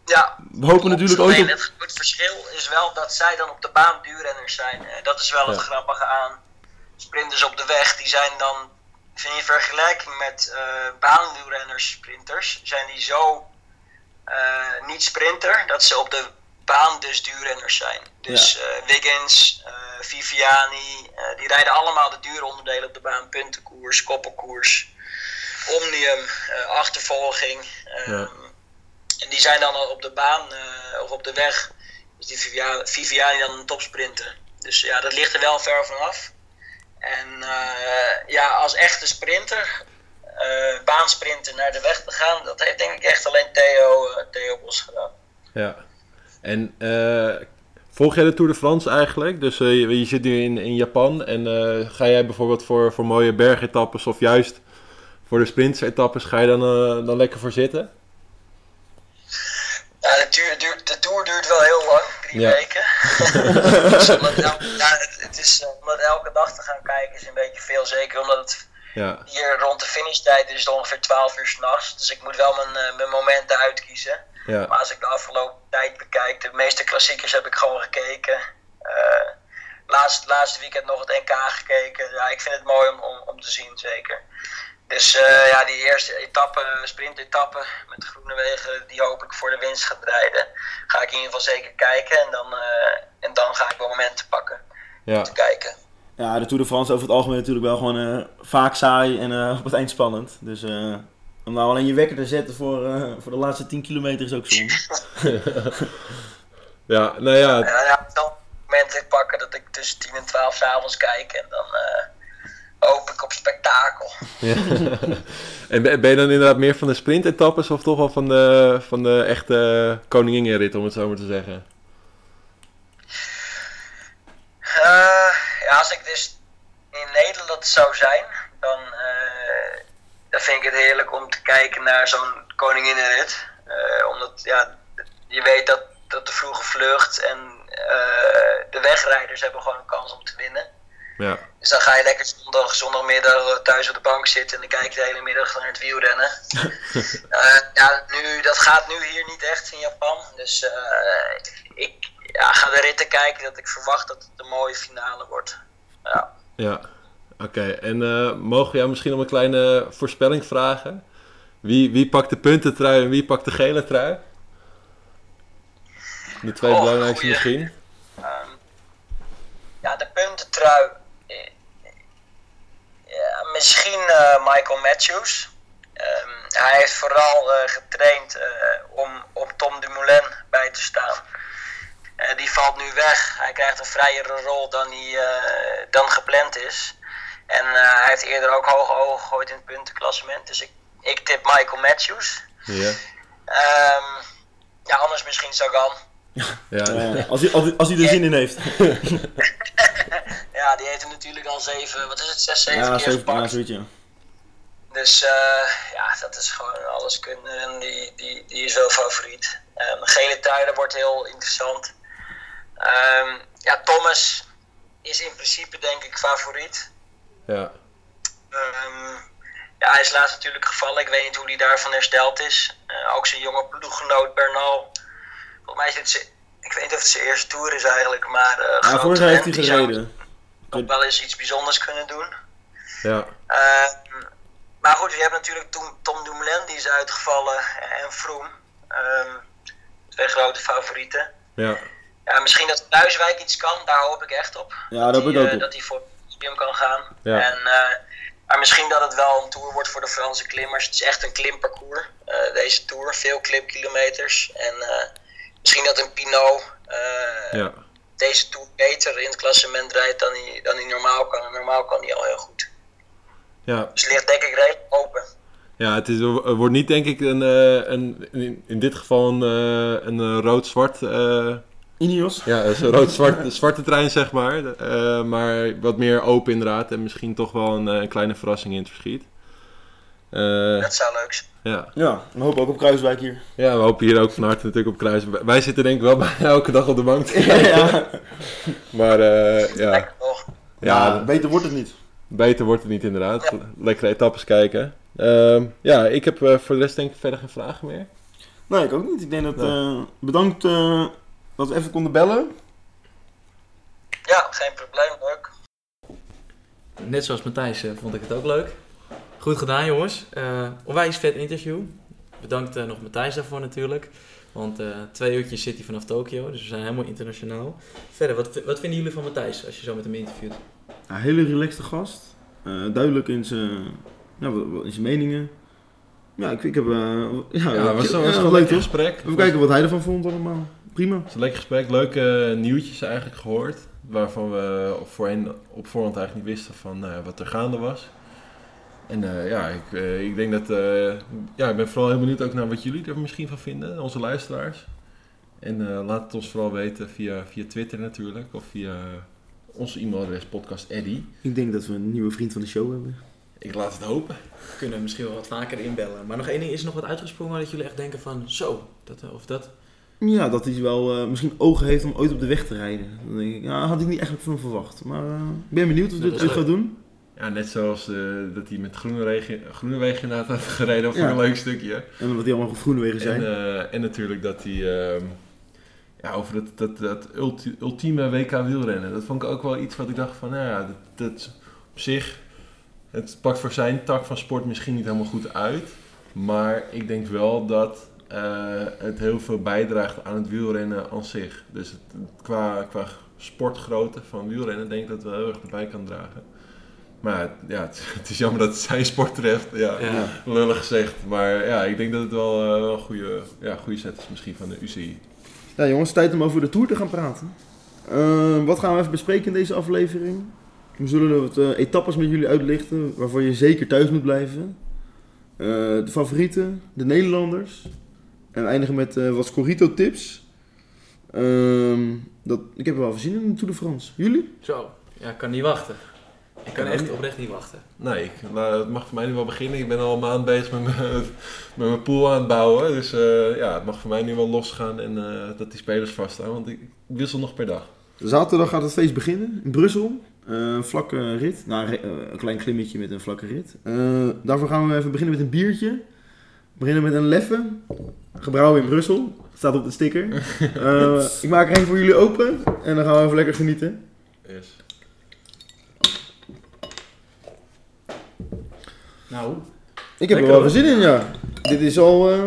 ja, we hopen natuurlijk ook... Op... Het, het, verschil is wel dat zij dan op de baan duurrenners zijn. dat is wel het grappige aan. Sprinters op de weg, die zijn dan... In vergelijking met baanwielrenners, sprinters, zijn die zo uh, niet sprinter, dat ze op de baan dus duurrenners zijn. Dus ja. uh, Wiggins, uh, Viviani, die rijden allemaal de duuronderdelen op de baan. Puntenkoers, koppelkoers, omnium, achtervolging. Ja. En die zijn dan op de baan of op de weg. Is die Viviani, Viviani dan een topsprinter. Dus ja, dat ligt er wel ver vanaf. En ja, als echte sprinter uh, baansprinten naar de weg te gaan, dat heeft denk ik echt alleen Theo, uh, Theo Bos gedaan. Ja, en uh, volg jij de Tour de France eigenlijk? Dus je, je, zit nu in, in Japan en ga jij bijvoorbeeld voor, voor mooie bergetappes of juist voor de sprintetappes, ga je dan, dan lekker voor zitten? Ja, de, tour, duurt, de tour duurt wel heel lang, drie ja. weken. dus [laughs] omdat, [laughs] ja, het, het is, om elke dag te gaan kijken is een beetje veel, zeker omdat het ja. Hier rond de finishtijd is het ongeveer 12 uur s'nachts. Dus ik moet wel mijn, uh, mijn momenten uitkiezen. Ja. Maar als ik de afgelopen tijd bekijk, de meeste klassiekers heb ik gewoon gekeken. Uh, laatst, laatste weekend nog het NK gekeken. Ja, ik vind het mooi om, om, om te zien, zeker. Dus uh, ja, die eerste etappe, sprintetappe met de groene wegen, die hoop ik voor de winst gaat rijden. Ga ik in ieder geval zeker kijken en dan, en dan ga ik wel momenten pakken ja. om te kijken ja, de Tour de France over het algemeen natuurlijk wel gewoon uh, vaak saai en uh, op het eind spannend. Dus uh, om nou alleen je wekker te zetten voor, voor de laatste 10 kilometer is ook zonde. [laughs] ja, nou ja. Ja, ja dan momenten pakken dat ik tussen 10 en 12 s'avonds kijk en dan hoop ik op spektakel. [laughs] Ja. en ben ben je dan inderdaad meer van de sprintetappes of toch wel van de, van de echte koninginrit, om het zo maar te zeggen? Eh, ja, als ik dus in Nederland zou zijn, dan, eh, dan vind ik het heerlijk om te kijken naar zo'n koninginnenrit. Eh, omdat ja, je weet dat, dat de vroege vlucht en de wegrijders hebben gewoon een kans om te winnen. Ja, Dus dan ga je lekker zondag, zondagmiddag thuis op de bank zitten en dan kijk je de hele middag naar het wielrennen. [laughs] Eh, ja, nu, dat gaat nu hier niet echt in Japan. Dus eh, ik ja, ga de ritten kijken dat ik verwacht dat het een mooie finale wordt. Ja. ja. Oké, en eh, mogen we jou misschien om een kleine voorspelling vragen? Wie, wie pakt de puntentrui en wie pakt de gele trui? De twee Oh, belangrijkste goeie. misschien. Ehm, ja, de puntentrui. Misschien eh, Michael Matthews. Ehm, hij heeft vooral eh, getraind eh, om, om Tom Dumoulin bij te staan. Die valt nu weg. Hij krijgt een vrijere rol dan, eh, dan gepland is. En hij heeft eerder ook hoge ogen gegooid in het puntenklassement. Dus ik, ik tip Michael Matthews. Ja. Ehm, ja, anders misschien Sagan. Ja, als, hij, als, hij- als hij er zin in heeft. [laughs] Ja, die heeft hem natuurlijk al zeven, wat is het, zes, zeven Ja, keer zeven, gepakt. ja, zoiets. Dus eh, ja, dat is gewoon alles kunnen en die, die, die is wel favoriet. Ehm gele dat wordt heel interessant. Ehm, ja, Thomas is in principe denk ik favoriet. ja. Ehm, ja, hij is laatst natuurlijk gevallen. Ik weet niet hoe hij daarvan hersteld is. Eh, ook zijn jonge ploeggenoot Bernal. Volgens mij dit zijn, ik weet niet of het zijn eerste tour is eigenlijk, maar eh Ja, jaar heeft hij gereden. nog wel eens iets bijzonders kunnen doen. ja. Ehm, maar goed, je hebt natuurlijk Tom, Tom Dumoulin, die is uitgevallen, en Froome. Ehm, twee grote favorieten. ja. Ja, misschien dat Kruiswijk iets kan, daar hoop ik echt op. Ja, daar hoop Die, ik ook eh. Dat hij voor het podium kan gaan. Ja. En, eh, maar misschien dat het wel een tour wordt voor de Franse klimmers. Het is echt een klimparcours, deze tour. Veel klimkilometers. En misschien dat een Pinot eh, ja. deze tour beter in het klassement rijdt dan hij, dan hij normaal kan. En normaal kan hij al heel goed. ja. Dus het ligt denk ik redelijk open. Ja, het is, er wordt niet denk ik een, eh, een in, in dit geval een, eh, een rood-zwart, eh, Ineos. ja, een rood-zwart [laughs] zwarte trein zeg maar. Eh, maar wat meer open inderdaad en misschien toch wel een, eh, een kleine verrassing in het verschiet. Eh, Dat zou leuk zijn. ja. Ja, we hopen ook op Kruiswijk hier. ja, we hopen hier ook van harte natuurlijk op Kruis. Wij zitten denk ik wel [laughs] bijna elke dag op de bank te Ja, ja. Maar eh, ja, Lekker toch? ja, beter wordt het niet. beter wordt het niet inderdaad. Lekkere etappes kijken. Ehm, ja, ik heb eh, voor de rest denk ik verder geen vragen meer. Nee, ik ook niet. Ik denk dat... Nee. eh, bedankt eh, dat we even konden bellen. Ja, geen probleem, leuk. Net zoals Matthijs vond ik het ook leuk. Goed gedaan jongens. Eh onwijs vet interview. Bedankt eh, nog Matthijs daarvoor natuurlijk. Want eh, twee uurtjes zit hij vanaf Tokio, dus we zijn helemaal internationaal. Verder, wat, wat vinden jullie van Matthijs als je zo met hem interviewt? Een hele relaxte gast. Eh, duidelijk in zijn, in zijn meningen. Ja, ik, ik heb... [laughs] ja, was, ja, een leuk gesprek. Even kijken wat hij ervan vond allemaal. Prima. Het is een lekker gesprek, leuke eh, nieuwtjes eigenlijk gehoord. Waarvan we op voorheen op voorhand eigenlijk niet wisten van wat er gaande was. En eh, ja, ik, eh, ik denk dat. eh, ja, ik ben vooral heel benieuwd ook naar wat jullie er misschien van vinden, onze luisteraars. En eh, laat het ons vooral weten via, via Twitter natuurlijk, of via onze e-mailadres podcast Eddy. Ik denk dat we een nieuwe vriend van de show hebben. Ik laat het hopen. Kunnen we misschien wel wat vaker inbellen. Maar nog één ding, is er nog wat uitgesprongen dat jullie echt denken van zo, dat of dat? Ja, dat hij wel eh, misschien ogen heeft om ooit op de weg te rijden. Dan denk ik, ja, had ik niet eigenlijk van hem verwacht. Maar eh, ik ben benieuwd of Dat dit ooit gaat doen. Ja, net zoals eh, dat hij met Groenewegen, Groenewegen inderdaad heeft gereden Ja. een leuk stukje. En omdat die allemaal groene wegen zijn. En, eh, en natuurlijk dat hij ehm, ja, over dat, dat, dat ulti- ultieme WK wielrennen. Dat vond ik ook wel iets wat ik dacht van, nou ja, dat, dat op zich, het pakt voor zijn tak van sport misschien niet helemaal goed uit. Maar ik denk wel dat eh, het heel veel bijdraagt aan het wielrennen aan zich. Dus het, qua, qua sportgrootte van wielrennen denk ik dat het wel heel erg erbij kan dragen. Maar ja, het, [laughs] het is jammer dat het zijn sport treft. Ja, Ja. lullig gezegd. Maar ja, ik denk dat het wel, eh, een goede, ja, goede set is misschien van de UCI. Ja jongens, tijd om over de Tour te gaan praten. Eh, wat gaan we even bespreken in deze aflevering? We zullen wat eh, etappes met jullie uitlichten waarvan je zeker thuis moet blijven. Eh, de favorieten, de Nederlanders. En we eindigen met eh, wat Scorito tips. Ehm, dat, ik heb er wel veel zin in de Tour de France. Jullie? Zo, ja, ik kan niet wachten. Ik kan echt oprecht niet wachten. Nee, ik, nou, het mag voor mij nu wel beginnen. Ik ben al een maand bezig met mijn, met mijn pool aan het bouwen. Dus eh, ja, het mag voor mij nu wel losgaan en eh, dat die spelers vaststaan. Want ik wissel nog per dag. Zaterdag gaat het feest beginnen in Brussel. Eh, een vlakke rit. Nou, een klein klimmetje met een vlakke rit. Eh, daarvoor gaan we even beginnen met een biertje. We beginnen met een leffe. Gebrouwen in Brussel. Staat op de sticker. [laughs] Eh, ik maak er één voor jullie open. En dan gaan we even lekker genieten. Yes. Nou, Ik heb er wel veel zin in, ja. Dit is al eh,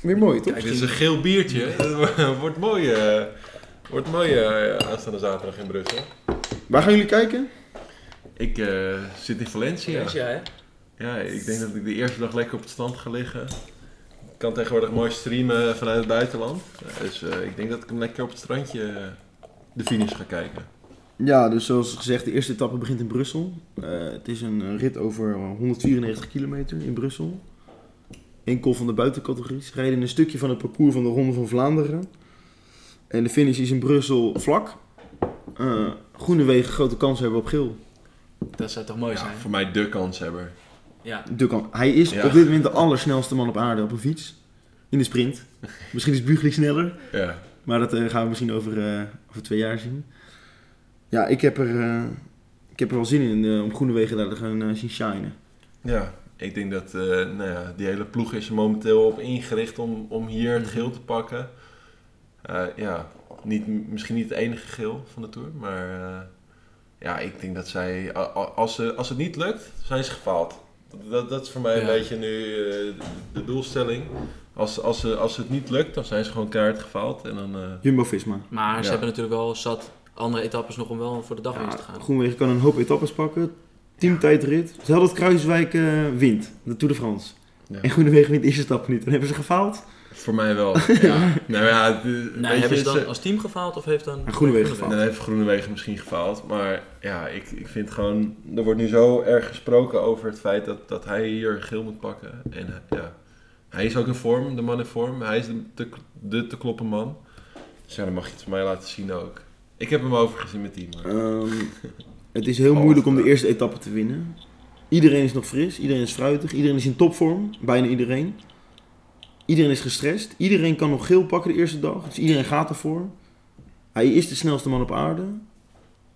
weer mooi, toch? Kijk, dit is een geel biertje. [laughs] Het wordt mooi, eh, wordt mooi eh, aanstaande zaterdag in Brussel. Waar gaan jullie kijken? Ik eh, zit in Valencia. ja, hè? Ja, ik denk dat ik de eerste dag lekker op het strand ga liggen. Ik kan tegenwoordig mooi streamen vanuit het buitenland. Dus eh, ik denk dat ik hem lekker op het strandje de finish ga kijken. Ja, dus zoals gezegd, de eerste etappe begint in Brussel. Eh, het is een rit over 194 kilometer in Brussel. Enkel van de buitencategories. Rijden een stukje van het parcours van de Ronde van Vlaanderen. En de finish is in Brussel vlak. Eh Groenewegen grote kans hebben op geel. Dat zou toch mooi Ja, zijn? voor mij de kanshebber. Ja. De kan. Hij is Ja. op dit moment de allersnelste man op aarde op een fiets. In de sprint. [laughs] Misschien is Bugli sneller. Ja. Maar dat eh, gaan we misschien over, eh, over twee jaar zien. Ja, ik heb er, eh, ik heb er wel zin in eh, om Groenewegen daar te gaan eh, zien shinen. ja, ik denk dat eh, nou ja, die hele ploeg is er momenteel op ingericht om, om hier het geel te pakken. Eh, ja, niet, misschien niet het enige geel van de Tour, maar eh, ja, ik denk dat zij, als, ze, als het niet lukt, zijn ze gefaald. Dat, dat, is voor mij een Ja. beetje nu eh, de, doelstelling. Als, als, ze, als het niet lukt, dan zijn ze gewoon keihard gefaald. En dan, eh, Jumbo-Visma. Maar ze hebben natuurlijk wel zat andere etappes nog om wel voor de dagwinst te gaan. Groenewegen kan een hoop etappes pakken. Teamtijdrit. Stel dat Kruiswijk eh, wint, de Tour de France. Ja. En Groenewegen wint de eerste stap niet. Dan hebben ze gefaald. voor mij wel. [laughs] ja. Nou ja, de- weet Nou, je, hebben ze dan ze- als team gefaald of heeft dan... En Groenewegen gefaald. Dan heeft Groenewegen misschien gefaald. Maar ja, ik, ik vind gewoon... Er wordt nu zo erg gesproken over het feit dat, dat hij hier geel moet pakken. En eh, ja, hij is ook in vorm, de man in vorm. Hij is de te, de te kloppen man. Dus ja, dan mag je het van mij laten zien ook. Ik heb hem overgezien met die man. Ehm, [laughs] het is heel moeilijk om de eerste etappe te winnen. Iedereen is nog fris, iedereen is fruitig, iedereen is in topvorm, bijna iedereen. Iedereen is gestrest, iedereen kan nog geel pakken de eerste dag, dus iedereen gaat ervoor. Hij is de snelste man op aarde,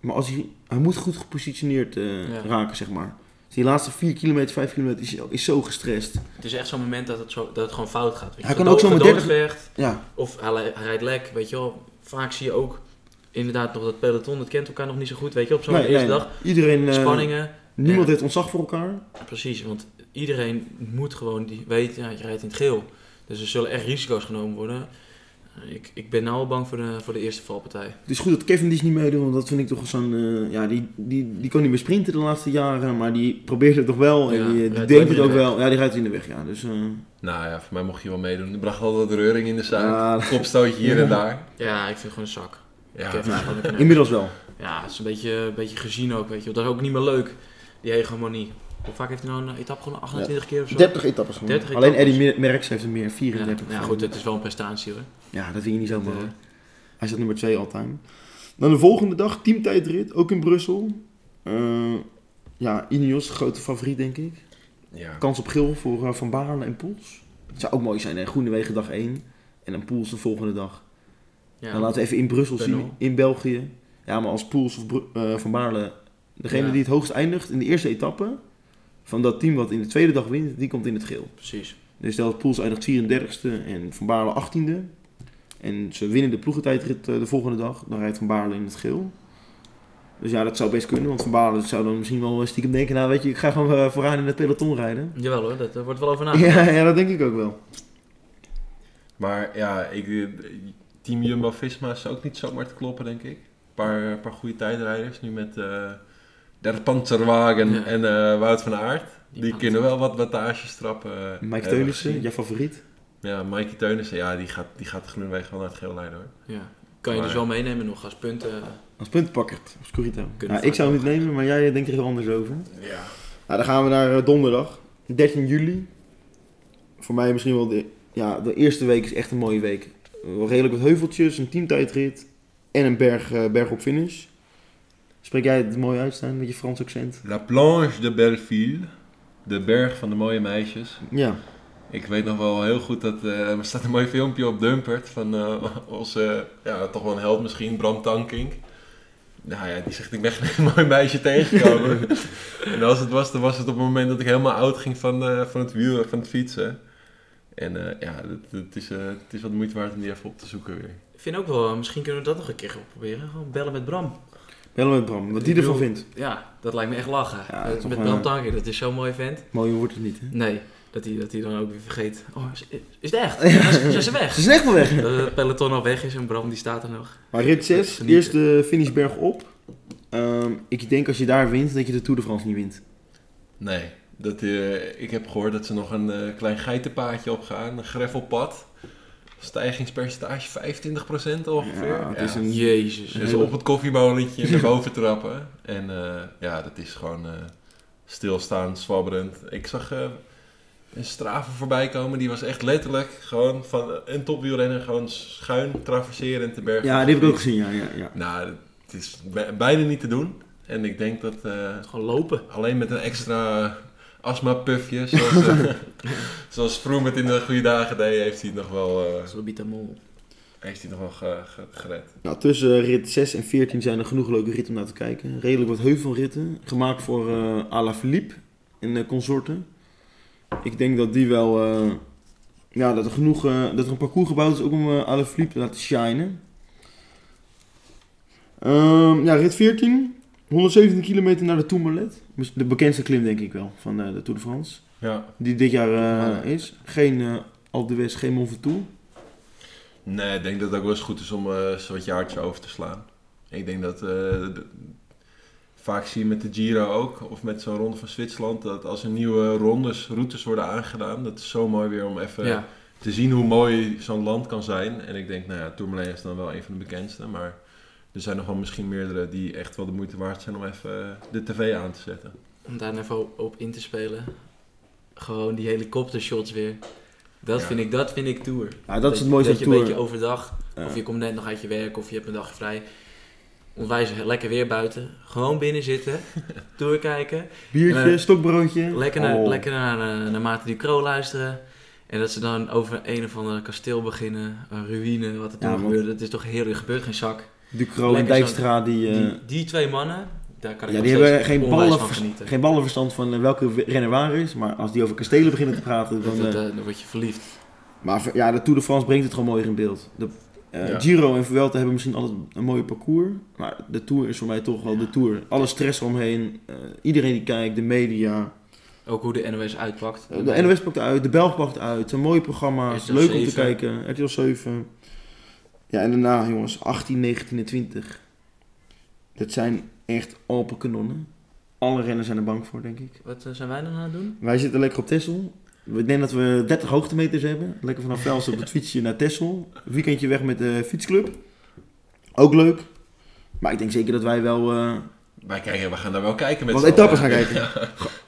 maar als hij, hij moet goed gepositioneerd eh, Ja. raken, zeg maar. Dus die laatste 4 kilometer, 5 kilometer is, is zo gestrest. Het is echt zo'n moment dat het, zo, dat het gewoon fout gaat. Weet je. Hij kan ook zomaar 30 gedoodverfd, Ja, Of hij, hij rijdt lek, weet je wel. Vaak zie je ook inderdaad nog dat peloton, dat kent elkaar nog niet zo goed, weet je, op zo'n nee, eerste nee. dag. Iedereen, eh, Spanningen, niemand Ja. heeft ontzag voor elkaar. precies, want iedereen moet gewoon die weten, ja, je rijdt in het geel. Dus er zullen echt risico's genomen worden. Ik, ik ben nou al bang voor de, voor de eerste valpartij. Het is goed dat Kevin niet meedoet, want dat vind ik toch zo'n... eh, ja, die, die, die kon niet meer sprinten de laatste jaren, maar die probeert het toch wel. En Ja, die, die rijdt wel denkt in het de ook weg. wel. Ja, die rijdt in de weg, ja. Dus, eh, Nou ja, voor mij mocht je wel meedoen. Er bracht altijd wat reuring in de zaak. Ja. Kopstootje hier en daar. Ja, ik vind het gewoon een zak. Ja, [laughs] inmiddels wel. Ja, het is een beetje, een beetje gezien ook, weet je. wel. Dat is ook niet meer leuk, die hegemonie. Hoe vaak heeft hij nou een etappe gewonnen? 28 keer of zo? 30 etappes gewoon. 30 Alleen etappes. Eddie Mer- Merckx heeft er meer, Ja, 34. ja, goed, het is wel een prestatie hoor. Ja, dat vind je niet zomaar. Hoor. Hij staat nummer 2 all-time. Dan de volgende dag, teamtijdrit, ook in Brussel. Eh, ja, Ineos, grote favoriet denk ik. ja. Kans op geel voor eh, Van Baarle en Poels. Het zou ook mooi zijn, hè? Groenewegen dag 1 en dan Poels de volgende dag. Ja, Dan laten we even in Brussel zien, in België. Ja, maar als Poels of Bru- eh, Van Baarle, degene Ja. die het hoogst eindigt in de eerste etappe, van dat team wat in de tweede dag wint, die komt in het geel. precies. Dus stel dat Poels eindigt 34ste en Van Baarle 18e. En ze winnen de ploegentijdrit eh, de volgende dag, dan rijdt Van Baarle in het geel. Dus ja, dat zou best kunnen, want Van Baarle zou dan misschien wel stiekem denken, nou weet je, ik ga gewoon eh, vooraan in het peloton rijden. Jawel hoor, dat, daar wordt wel over nagedacht. Ja, [laughs] ja, dat denk ik ook wel. Maar ja, ik, eh, Team Jumbo-Visma is ook niet zomaar te kloppen, denk ik. Een paar, paar goede tijdrijders. Nu met eh Der Panzerwagen Ja. en eh, Wout van Aert. Die, Panzer. kunnen wel wat wattages trappen. eh, Mike Teunissen, jouw favoriet. Ja, Mikey Teunissen, ja, die gaat, die gaat wel naar het geel leiden hoor. Ja. Kan je dus wel meenemen nog als punten, Als puntpakker. Nou, ik zou hem niet nemen, maar jij denkt er heel anders over. Ja. Nou, dan gaan we naar eh, donderdag, 13 juli. Voor mij misschien wel de, ja, de eerste week is echt een mooie week. Wel redelijk wat heuveltjes, een teamtijdrit en een berg, eh, berg op finish. Spreek jij het mooi uit, Stijn, met je Frans accent? La Planche de Belleville. De berg van de mooie meisjes. Ja. Ik weet nog wel heel goed dat eh, er staat een mooi filmpje op Dumpert van eh, onze, ja, toch wel een held misschien, Bram Tankink. Nou ja, die zegt ik ben geen [laughs] mooi meisje tegengekomen. [laughs] en als het was, dan was het op het moment dat ik helemaal oud ging van, eh, van het wiel, van het fietsen. En eh, ja, het, het, is, eh, het is wat de moeite waard om die even op te zoeken weer. Ik vind ook wel, misschien kunnen we dat nog een keer gaan proberen. Gewoon bellen met Bram. Bellen met Bram, wat die Ik ervan bedoel- vindt. Ja, dat lijkt me echt lachen. Ja, Eh, met eh, Bram Tanker, dat is zo'n mooi vent. Mooier wordt het niet, hè? Nee, dat hij, dat hij dan ook weer vergeet. Oh, is, is het echt? Zijn ze- Zijn ze weg? Ze is echt wel weg. Dat het peloton al weg is en Bram die staat er nog. Maar rit 6, Genieten. eerst de finishberg op. Ehm, ik denk als je daar wint, dat je de Tour de France niet wint. Nee, dat, eh, ik heb gehoord dat ze nog een eh, klein geitenpaadje opgaan, een greffelpad. Stijgingspercentage 25% ongeveer. Ja, het is een- Jezus. Dus op het koffieballetje naar [laughs] boven trappen. En eh, ja, dat is gewoon eh, stilstaan, zwabberend. Ik zag eh, een straven voorbij komen. Die was echt letterlijk gewoon van een topwielrenner gewoon schuin traverserend de berg. Ja, die heb ik ook gezien, ja. ja, ja. Nou, het is bij- bijna niet te doen. En ik denk dat eh, Gewoon lopen. alleen met een extra astma-puffje, zoals, [laughs] zoals Froome het in de goede dagen deed, heeft hij het nog wel, eh, Sobitamol. heeft hij het nog wel ge- ge- gered. Nou, tussen rit 6 en 14 zijn er genoeg leuke ritten om naar te kijken. Redelijk wat heuvelritten. Gemaakt voor eh Alaphilippe en eh, consorten. Ik denk dat die wel... eh, ja, dat er genoeg... dat er een parcours gebouwd is ook om eh Alaphilippe te laten shinen. Ehm, ja, rit 14. 117 kilometer naar de Tourmalet. De bekendste klim denk ik wel van eh, de Tour de France. Ja. Die dit jaar eh, Ja. is. Geen eh Alpe d'Huez, geen Mont Ventoux. Nee, ik denk dat het ook wel eens goed is om eh zo'n wat jaartje over te slaan. Ik denk dat, eh, de- vaak zie je met de Giro ook, of met zo'n ronde van Zwitserland, dat als er nieuwe rondes, routes worden aangedaan, dat is zo mooi weer om even Ja. te zien hoe mooi zo'n land kan zijn. En ik denk, nou ja, Tourmalet is dan wel een van de bekendste, maar er zijn nog wel misschien meerdere die echt wel de moeite waard zijn om even eh, de tv aan te zetten. Om daar even op- op in te spelen. Gewoon die helikoptershots weer. Dat, Ja. vind ik, dat vind ik tour. Ja, dat is het mooiste Dat aan je een Tour. beetje overdag, Ja. of je komt net nog uit je werk, of je hebt een dag vrij. Onwijs lekker weer buiten. Gewoon binnen zitten. [laughs] tour kijken. Biertje, stokbroodje. Lekker naar, Oh. lekker naar, eh, naar Maarten Ducro luisteren. En dat ze dan over een of ander kasteel beginnen. Een ruïne, wat er toen Ja, gebeurde. Dat is toch heerlijk. Er gebeurt geen zak. Ducro en Dijkstra, die, eh, Die, die twee mannen, daar kan ik ja, die hebben geen, onwijs ballen, van genieten. geen ballenverstand van eh, welke renner waar is. Maar als die over kastelen beginnen te praten, dan... Dat, eh, dan word je verliefd. maar ja, de Tour de France brengt het gewoon mooier in beeld. De, Ja. Giro en Vuelta hebben misschien altijd een mooie parcours. Maar de Tour is voor mij toch wel de Tour. Alle stress eromheen. eh, iedereen die kijkt, de media. Ook hoe de NOS uitpakt. De NOS pakt uit, de Belg pakt uit. Een mooie programma's, RTL leuk om te 7. kijken. RTL 7. Ja, en daarna jongens, 18, 19 en 20. Dat zijn echt open kanonnen. Alle renners zijn er bang voor, denk ik. Wat eh, zijn wij dan aan het doen? Wij zitten lekker op Texel. Ik denk dat we 30 hoogtemeters hebben. Lekker vanaf Velsen op het [laughs] fietsje naar. Een weekendje weg met de fietsclub. Ook leuk. Maar ik denk zeker dat wij wel eh, Wij kijken, we gaan daar wel kijken met wat etappes gaan kijken. [laughs]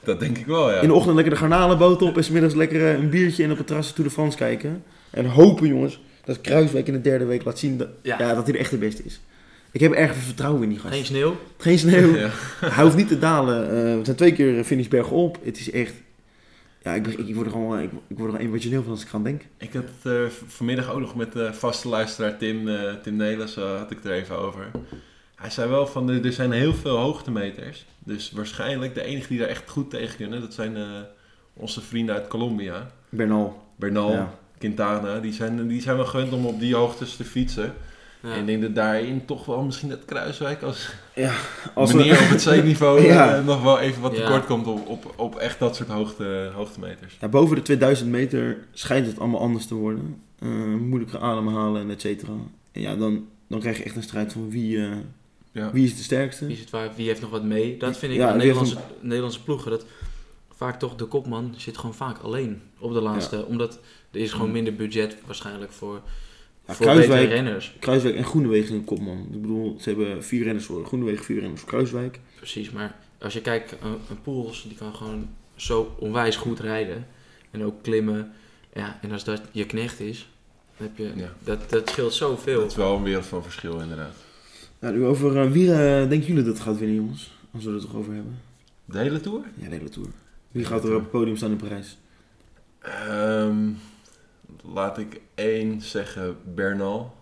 Ja, dat denk ik wel, ja. In de ochtend lekker de garnalenboot op en 's middags lekker eh, een biertje en op het terras Tour de France kijken. En hopen jongens dat Kruiswijk in de derde week laat zien dat, ja. Ja. dat hij de echte beste is. Ik heb erg veel vertrouwen in die gast. Geen sneeuw. Geen sneeuw. [laughs] Ja. Hij hoeft niet te dalen. Eh, we zijn twee keer finish bergop. Het is echt... Ja, ik, ik, word er gewoon ik, ik word er emotioneel van als ik aan denk. Ik had het eh, vanmiddag ook nog met de vaste luisteraar Tim, eh Tim Nelis, eh, had ik het er even over. Hij zei wel van, er zijn heel veel hoogtemeters. Dus waarschijnlijk de enige die daar echt goed tegen kunnen, dat zijn eh, onze vrienden uit Colombia. Bernal. Bernal, Ja. Quintana, die zijn, die zijn wel gewend om op die hoogtes te fietsen. Ja. En ik denk dat daarin toch wel misschien dat Kruiswijk als, Als meneer we, op het zeeniveau [laughs] Ja. eh, nog wel even wat Ja. tekort komt op, op, op echt dat soort hoogte, hoogtemeters. ja, boven de 2000 meter schijnt het allemaal anders te worden. Eh moeilijker ademhalen en et cetera. En ja, dan, dan krijg je echt een strijd van wie, eh, Ja. wie is de sterkste. Wie is het waar? Wie heeft nog wat mee? Dat vind ik Ja, aan Nederlandse, Nederlandse ploegen. Dat vaak toch de kopman zit gewoon vaak alleen op de laatste. Omdat er is gewoon minder budget waarschijnlijk voor Ja, voor betere Kruiswijk, renners. Kruiswijk en Groenewegen een kopman. Ik bedoel, ze hebben vier renners voor Groenewegen, vier renners voor Kruiswijk. Precies, maar als je kijkt, een, een Poels, die kan gewoon zo onwijs goed rijden. En ook klimmen. Ja, en als dat je knecht is, dan heb je, Ja. dat, dat scheelt zoveel. Dat is wel een wereld van verschil inderdaad. Ja, nu over eh, wie eh, denken jullie dat het gaat winnen, jongens? Als we het toch over hebben. De hele tour? Ja, de hele Tour. Wie gaat er op het podium staan in Parijs? Ehm, laat ik één zeggen, Bernal.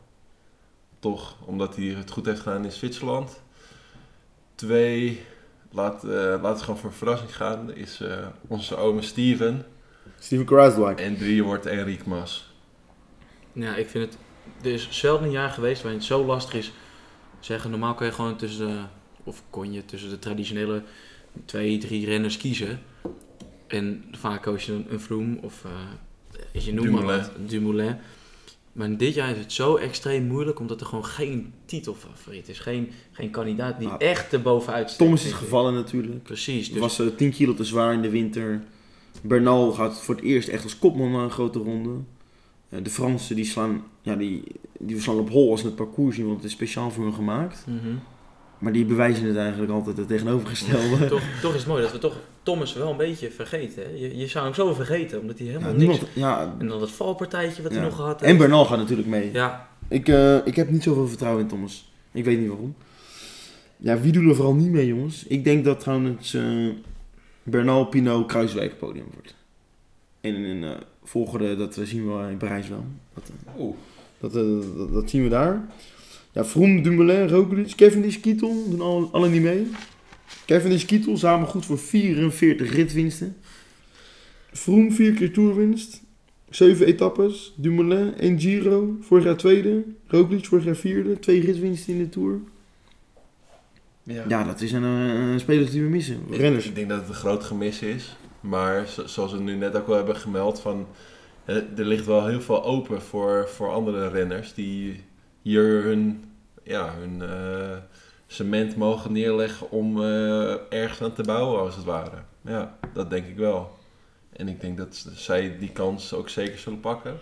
Toch, omdat hij het goed heeft gedaan in Zwitserland. Twee, laat, eh laat het gewoon voor een verrassing gaan, is eh, onze ome Steven. Steven Kruiswijk. En drie wordt Enric Mas. Ja, ik vind het. Er is zelden een jaar geweest waarin het zo lastig is. Zeggen, normaal kun je gewoon tussen de. Of kon je tussen de traditionele twee, drie renners kiezen. En vaak koos je een, een Vroom of. eh je noemt maar Dumoulin. wat. Dumoulin. Maar dit jaar is het zo extreem moeilijk omdat er gewoon geen titelfavoriet is. Geen, geen kandidaat die Ah, echt erbovenuit steekt. Thomas is gevallen natuurlijk. Precies. Dus was eh, 10 kilo te zwaar in de winter. Bernal gaat voor het eerst echt als kopman naar een grote ronde. Eh, de Fransen die slaan, ja, die, die slaan op hol als ze het parcours zien, want het is speciaal voor hun gemaakt. mhm. Maar die bewijzen het eigenlijk altijd het tegenovergestelde. [laughs] toch, toch is het mooi dat we toch Thomas wel een beetje vergeten. Hè? Je, je zou hem zo vergeten, omdat hij Ja, helemaal niemand, niks... ja, En dan dat valpartijtje wat Ja. hij nog gehad en heeft. Bernal gaat natuurlijk mee. Ja, Ik, eh, ik heb niet zoveel vertrouwen in Thomas. Ik weet niet waarom. Ja, wie doet er vooral niet mee, jongens? Ik denk dat trouwens eh Bernal, Pino, Kruiswijk het podium wordt. En in een volgorde, dat eh, zien we in Parijs wel. Dat, eh, Oeh. dat, eh, dat, dat zien we daar. Ja, Vroom, Dumoulin, Roglic, Cavendish, Kittel doen alle, alle niet mee. Cavendish, Kittel samen goed voor 44 ritwinsten. Vroom vier keer toerwinst. 7 etappes. Dumoulin, 1 Giro. Vorig jaar tweede. Roglic vorig jaar vierde. Twee ritwinsten in de Tour. Ja, dat is een, eh, een speler die we missen. Ik- Renners. Ik denk dat het een groot gemis is. Maar zo- zoals we nu net ook wel hebben gemeld, van, eh, er ligt wel heel veel open voor, voor andere renners die hier hun, ja, hun eh, cement mogen neerleggen om eh, ergens aan te bouwen, als het ware. Ja, dat denk ik wel. En ik denk dat zij die kans ook zeker zullen pakken.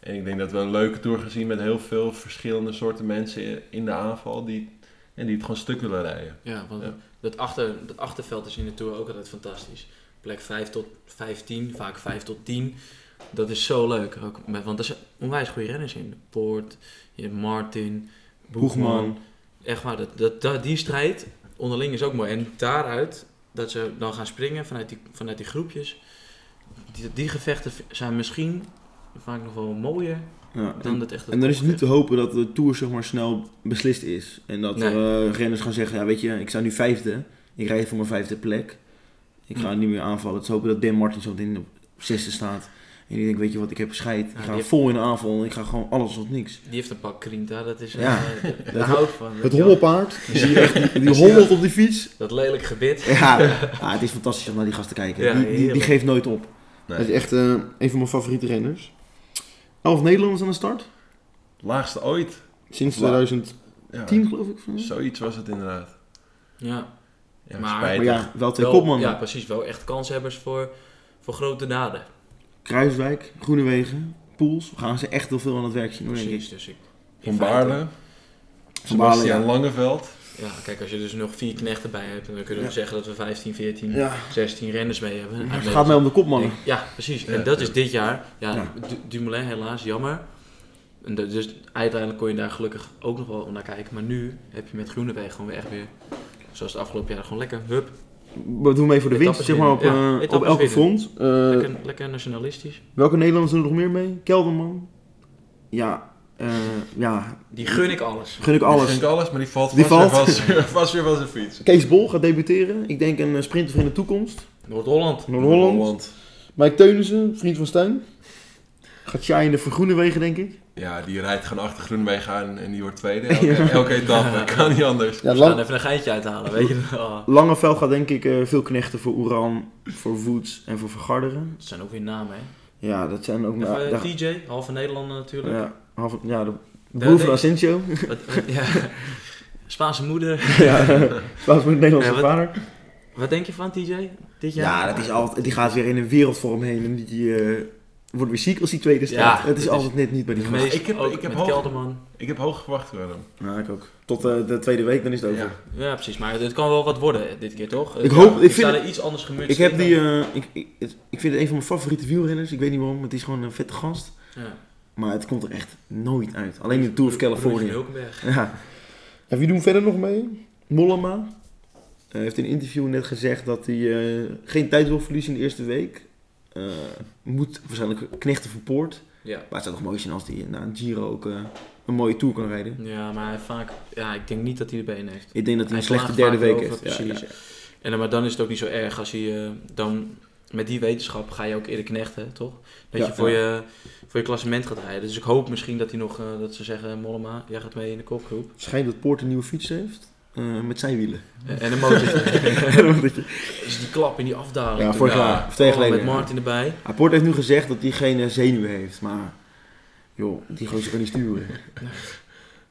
En ik denk dat we een leuke tour gezien met heel veel verschillende soorten mensen in de aanval die, en die het gewoon stuk willen rijden. ja want Ja. Dat, achter, dat achterveld is in de Tour ook altijd fantastisch. Plek 5 tot 15, vaak 5 tot 10. Dat is zo leuk. Ook met, want er zijn onwijs goede renners in. Poort, je hebt Martin, Boegman. Echt waar, dat, dat, dat, die strijd onderling is ook mooi. En daaruit, dat ze dan gaan springen vanuit die, vanuit die groepjes. Die, die gevechten zijn misschien vaak nog wel mooier Ja. dan het echte En dan is het niet te hopen dat de Tour zeg maar, snel beslist is. En dat Nee. eh, renners gaan zeggen, ja, weet je, ik sta nu vijfde. Ik rijd voor mijn vijfde plek. Ik ga Hm. niet meer aanvallen. Het is hopen dat Dan Martin zo meteen op zesde staat. En die denkt, weet je wat, ik heb scheid. Ik Ja, ga vol in de aanval en ik ga gewoon alles of niks. Die heeft een pak Krinta, dat is... Ja. eh, [laughs] hou ik van. Het hommelpaard, zie je echt, die, die [laughs] hommelt op die fiets. Dat lelijk gebit. Ja, ja, [laughs] het is fantastisch om naar die gast te kijken. Ja, die, die, die geeft nooit op. Nee. Dat is echt eh, een van mijn favoriete renners. Elf Nederlanders aan de start. Laagste ooit. Sinds La- 2010 Ja, geloof ik. van. zoiets was het inderdaad. Ja, Ja, Maar- Maar ja, wel twee wel, kopmannen. ja, precies. Wel echt kanshebbers voor, voor grote daden. Kruiswijk, Groenewegen, Poels. We gaan ze echt heel veel aan het werk zien hoor, denk ik. Precies, dus ik... Van Baarle, Van Baarle, Sebastian ja. Langeveld. Ja, kijk, als je dus nog vier knechten bij hebt, dan kunnen we Ja. zeggen dat we 15, 14, Ja. 16 renners mee hebben. Het gaat mij om de kopmannen. Ja, precies. Ja, en dat is dit jaar. Ja, Ja. Du- Dumoulin helaas, jammer. En dus uiteindelijk kon je daar gelukkig ook nog wel naar kijken. Maar nu heb je met Groenewegen gewoon weer echt weer, zoals het afgelopen jaar, gewoon lekker, hup, We doen mee voor de winst, zeg maar, op. Ja, eh, op elke front. Eh, lekker, lekker nationalistisch. welke Nederlanders doen er nog meer mee? Kelderman. Ja, eh, ja, Die gun ik alles. gun ik Alles. alles. Ik alles, maar die valt Die vast, valt. Weer, vast, [laughs] vast weer van zijn fiets. Kees Bol gaat debuteren. Ik denk een sprinter in de toekomst. Noord-Holland. Noord-Holland. Mike Teunissen, vriend van Stijn. Gaat shinen voor Groenewegen, denk ik. Ja, die rijdt gewoon achter Groenwegen aan en die wordt tweede. [laughs] Elke, elke etappe, kan niet anders. Ja, We gaan even een geintje uithalen, weet je wel. Langeveld gaat denk ik eh, veel knechten voor Oeran, voor Woods en voor Vergarderen. Dat zijn ook weer namen, hè. Ja, dat zijn ook... Even, nou, eh, daar- TJ, halve Nederlander natuurlijk. ja, half, ja, de broer van. Asensio. [laughs] Ja. Spaanse moeder. [laughs] ja, Spaans met een Nederlandse Ja, wat- vader. Wat denk je van TJ dit jaar? Ja, dat is altijd, die gaat weer in een wereldvorm heen. En die, eh, wordt weer ziek als hij tweede staat. Ja, het is altijd net niet bij die De gast. ik heb- ik heb met hoog- Kelderman. Ik heb hoog verwacht van hem. Ja, ik ook. Tot eh, de tweede week, dan is het over. Ja. Ja, precies. Maar het kan wel wat worden dit keer, toch? Ik Ja, hoop- ik vind het- er iets anders gemutst Ik heb die, eh, ik, ik, ik vind het een van mijn favoriete wielrenners. Ik weet niet waarom, het is gewoon een vette gast. ja. Maar het komt er echt nooit uit. Alleen in de Tour of California. Ja. ja. Wie doen we verder nog mee? Mollema. Hij heeft in een interview net gezegd dat hij eh, geen tijd wil verliezen in de eerste week. Eh, moet waarschijnlijk knechten van Poort. Ja. Maar het zou toch mooi zijn als hij na een Giro ook eh, een mooie Tour kan rijden. ja, maar hij vaak... Ja, ik denk niet dat hij de benen heeft. Ik denk dat hij een Hij slechte derde week over, heeft. Precies. ja, ja. En dan, maar dan is het ook niet zo erg als je eh, dan... Met die wetenschap ga je ook eerder knechten, toch? Dat Ja, je, voor ja. je voor je klassement gaat rijden. Dus ik hoop misschien dat hij nog... dat ze zeggen, Mollema, jij gaat mee in de kopgroep. Schijnt dat Poort een nieuwe fiets heeft. Eh, met zijn wielen. Eh, en een motortje. [laughs] Motortje. dus die klap in die afdaling. ja, vorig jaar. Of twee jaar geleden. met. Martin erbij. Ja, Poort heeft nu gezegd dat hij geen zenuwen heeft. Maar joh, die gozer kan niet sturen. [laughs]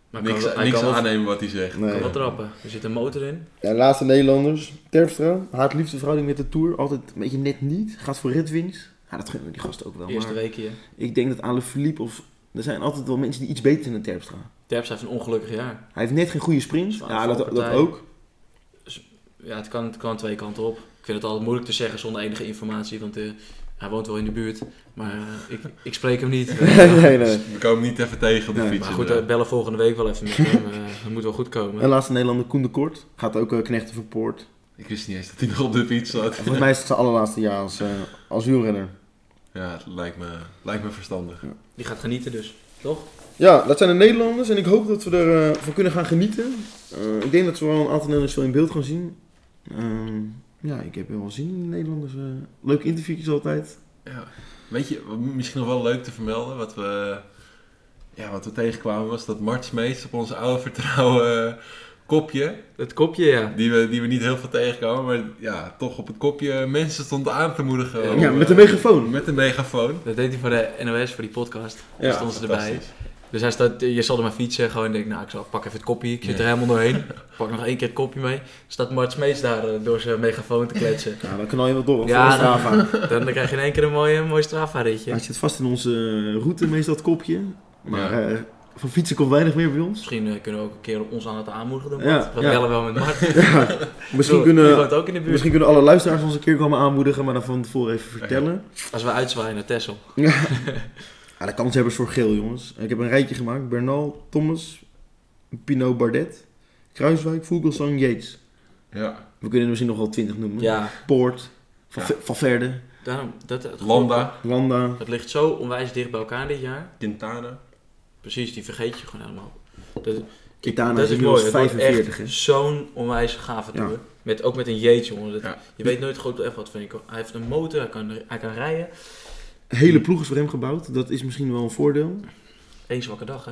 Maar niks kan, niks kan aannemen wat hij zegt. Nee. kan wel trappen. Er zit een motor in. Ja, de laatste Nederlanders. Terpstra, haar liefste verhouding met de Tour. Altijd een beetje net niet. Gaat voor ritwins. Ja, dat gunnen we die gasten ook wel. Eerste maar week hier. ik denk dat Ale Philippe of... Er zijn altijd wel mensen die iets beter zijn dan Terpstra. Terps heeft een ongelukkig jaar. Hij heeft net geen goede sprint. Ja, dat, dat ook. Ja, het kan, het kan twee kanten op. Ik vind het altijd moeilijk te zeggen zonder enige informatie, want eh, hij woont wel in de buurt. Maar eh, ik, ik spreek hem niet. [laughs] nee, nee, nee. We komen niet even tegen op de Nee, fiets. Maar goed, we bellen volgende week wel even met hem. eh, dat moet wel goed komen. En laatste Nederlander Koen de Kort. Gaat ook eh, knechten voor Poort. Ik wist niet eens dat hij nog op de fiets zat. Volgens mij is het zijn allerlaatste jaar als, eh, als wielrenner. Ja, het lijkt me, lijkt me verstandig. Die gaat genieten dus, toch? Ja, dat zijn de Nederlanders en ik hoop dat we ervan van kunnen gaan genieten. Eh, ik denk dat we wel een aantal Nederlanders veel in beeld gaan zien. Ehm, ja, ik heb wel zin in de Nederlanders. eh leuke interviewjes altijd. Ja. Weet je, misschien nog wel leuk te vermelden, wat we, ja, wat we tegenkwamen was dat Mart Smeets op onze oude vertrouwen eh, kopje, Het kopje, ja. die we, die we niet heel veel tegenkwamen, maar ja, toch op het kopje mensen stond aan te moedigen. Ja, om, Ja, met eh, de megafoon. Met de megafoon. Dat deed hij voor de NOS, voor die podcast. Ja, stond ze erbij. Dus hij staat, je zal er maar fietsen. Gewoon denk, nou, ik zal pak even het kopje. Ik zit er helemaal doorheen. [laughs] Pak nog één keer het kopje mee. Staat Mart Smeets daar eh, door zijn megafoon te kletsen. Ja, dan knal je wel door. Ja, dan- Strava. Dan, [laughs] dan krijg je in één keer een mooi, mooi Strava-ritje. Hij zit vast in onze eh, route, meestal het kopje. Maar Ja. eh, van fietsen komt weinig meer bij ons. Misschien eh, kunnen we ook een keer ons aan het aanmoedigen. Ja. We ja. bellen wel met [laughs] Mart. Ja, misschien, kunnen, woont ook in de buurt. misschien kunnen alle luisteraars ons een keer komen aanmoedigen, maar dan van tevoren even vertellen. Als we uitzwaaien naar Texel. Ja, de kanshebbers voor geel, jongens. Ik heb een rijtje gemaakt. Bernal, Thomas, Pinot Bardet, Kruiswijk, Vogelsang, Yates. Ja. We kunnen er misschien nog wel twintig noemen. Ja, Poort, Van, Ja. Ve- van Verde, daarom. Dat, het, Landa, Landa. Het ligt zo onwijs dicht bij elkaar dit jaar. Quintana. Precies, die vergeet je gewoon helemaal. Dat, Quintana dat is is inmiddels mooi. Het wordt 45, hè? echt zo'n onwijs gave Ja. tour. Met, ook met een Yates, jongen. Dat, Ja. Je weet nooit goed echt wat van je kan- Hij heeft een motor, hij kan, hij kan rijden. Hele ploeg is voor hem gebouwd. Dat is misschien wel een voordeel. Eén zwakke dag, hè?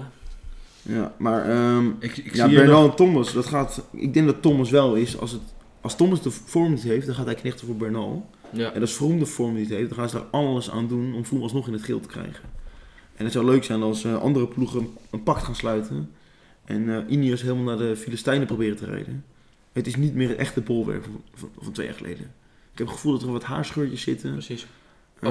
Ja, maar ehm, Ik, ik ja, zie Bernal nog... en Thomas, dat gaat... Ik denk dat Thomas wel is. Als, het, als Thomas de vorm niet heeft, dan gaat hij knechten voor Bernal. Ja. En als Vroom de vorm niet heeft, dan gaan ze daar alles aan doen om Vroom alsnog in het geel te krijgen. En het zou leuk zijn als eh, andere ploegen een pact gaan sluiten. En eh Ineos helemaal naar de Filistijnen proberen te rijden. Het is niet meer het echte bolwerk van, van, van twee jaar geleden. Ik heb het gevoel dat er wat haarscheurtjes zitten. Precies.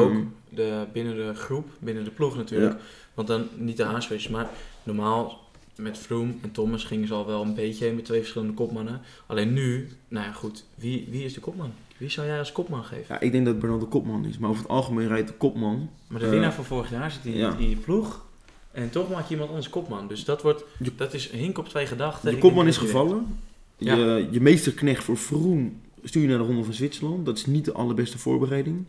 Ook de, binnen de groep, binnen de ploeg natuurlijk. Want dan niet de haarswitches, maar normaal met Vroom en Thomas gingen ze al wel een beetje heen met twee verschillende kopmannen. Alleen nu, nou ja goed, wie, wie is de kopman? Wie zou jij als kopman geven? ja, ik denk dat Bernal de kopman is. Maar over het algemeen rijdt de kopman. Maar de Eh, winnaar van vorig jaar zit in, ja. in je ploeg. En toch maak je iemand anders kopman. Dus dat, wordt, Je- dat is hink op twee gedachten. De kopman is gevallen. Ja. Je, je meesterknecht voor Vroom stuur je naar de Ronde van Zwitserland. Dat is niet de allerbeste voorbereiding.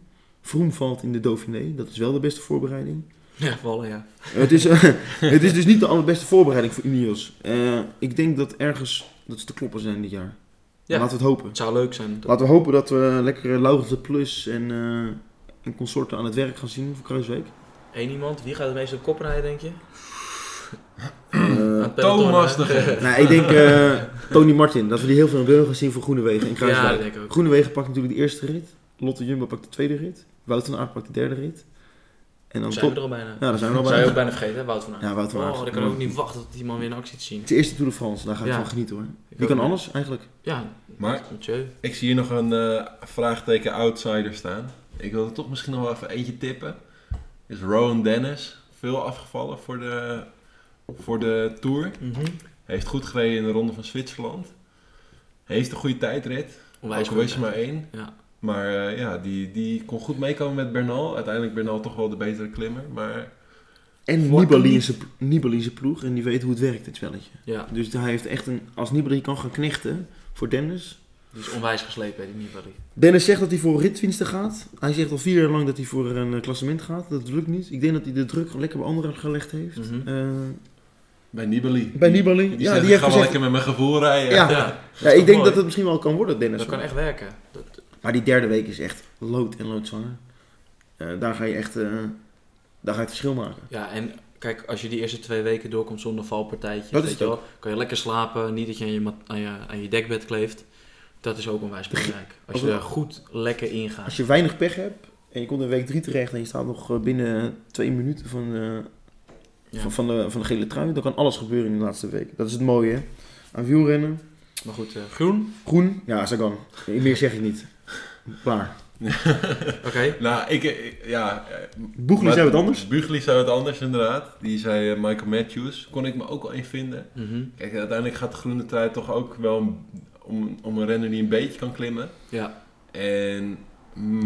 Vroom valt in de Dauphiné. Dat is wel de beste voorbereiding. Ja, vallen ja. het, is, [laughs] eh, het is dus niet de allerbeste voorbereiding voor Ineos. Eh, ik denk dat ergens dat ze te kloppen zijn dit jaar. Ja. Laten we het hopen. Het zou leuk zijn. Laten we hopen dat we lekker Laurens de Plus en, eh, en consorten aan het werk gaan zien voor Kruiswijk. Eén iemand, wie gaat het meest op kop rijden, denk je? Eh, peloton, Thomas hè? de [laughs] nou, ik denk eh, Tony Martin. Dat we die heel veel in beeld gaan zien voor Groenewegen en Ja, Kruiswijk. ik ook. Groenewegen pakt natuurlijk de eerste rit. Lotte Jumbo pakt de tweede rit. Wout van Aert pakt de derde rit. En dan Zijn we er al bijna. Ja, daar zijn we al Zou je bij. ook bijna vergeten, hè? Wout van Aert. Ja, Wout van Aert. Oh, ik kan ook niet wachten tot die man weer in actie te zien. Het is de eerste Tour de France. Daar ga ik Ja. van genieten hoor. Ik kan niet. alles eigenlijk? Ja, Maar ik zie hier nog een eh, vraagteken outsider staan. Ik wil er toch misschien nog wel even eentje tippen. is Rowan Dennis veel afgevallen voor de, voor de Tour. Mhm. Heeft goed gereden in de Ronde van Zwitserland. Heeft een goede tijdrit. Onwijs Ook al er maar één. Ja. Maar eh, ja, die, die kon goed meekomen met Bernal. Uiteindelijk Bernal toch wel de betere klimmer. Maar En Nibali zijn ploeg en die weet hoe het werkt, het spelletje. ja, Dus hij heeft echt een... Als Nibali kan gaan knechten voor Dennis... die is onwijs geslepen, hè, die Nibali. Dennis zegt dat hij voor ritwinsten gaat. Hij zegt al vier jaar lang dat hij voor een eh, klassement gaat. Dat lukt niet. Ik denk dat hij de druk lekker bij anderen gelegd heeft. Mhm. Eh, bij Nibali. bij Nibali. Die ja, zegt, die heeft ga wel gezegd... lekker met mijn gevoel rijden. Ja. Ja, is ik denk mooi? dat het misschien wel kan worden, Dennis. Dat kan echt werken. Dat, Maar die derde week is echt lood en loodzwanger. Eh daar ga je echt... eh, daar ga je het verschil maken. ja, en kijk, als je die eerste twee weken doorkomt zonder Dat is weet je wel, kan je lekker slapen, niet dat je aan je, aan je, aan je dekbed kleeft. Dat is ook onwijs belangrijk. [laughs] Als je er goed lekker in gaat. Als je weinig pech hebt en je komt in week 3 terecht en je staat nog eh, binnen twee minuten van, Ja. van, van, de, van de gele trui, dan kan alles gebeuren in de laatste week. Dat is het mooie hè? aan wielrennen. Maar goed, groen. Groen, ja, Sagan. Meer zeg ik niet. Klaar. [laughs] Oké. Nou, ik, ik- ja... eh, Boegli zei wat anders. Bugli zei het anders, inderdaad. Die zei eh, Michael Matthews. Kon ik me ook wel in vinden. Mhm. Kijk, uiteindelijk gaat de groene trui toch ook wel om, om, om een renner die een beetje kan klimmen. Ja, En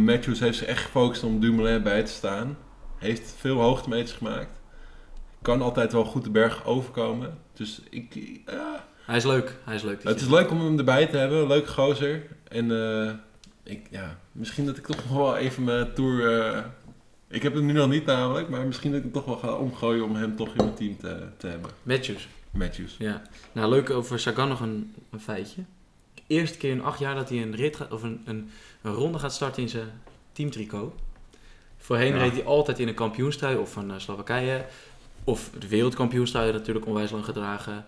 Matthews heeft zich echt gefocust om Dumoulin bij te staan. Heeft veel hoogtemeters gemaakt. Kan altijd wel goed de berg overkomen. Dus ik, ja, hij is leuk. Hij is leuk. het is leuk om hem erbij te hebben. Leuk gozer. En eh, ik, ja, misschien dat ik toch nog wel even mijn tour... eh, ik heb hem nu nog niet namelijk. Maar misschien dat ik hem toch wel ga omgooien om hem toch in mijn team te, te hebben. Matthews. Matthews. Ja. Nou, leuk over Sagan nog een, een feitje. Eerste keer in acht jaar dat hij een rit gaat, of een, een, een ronde gaat starten in zijn teamtricot. Voorheen Ja. reed hij altijd in een kampioenstrui of van eh, Slowakije. Of de wereldkampioenstrui natuurlijk onwijs lang gedragen.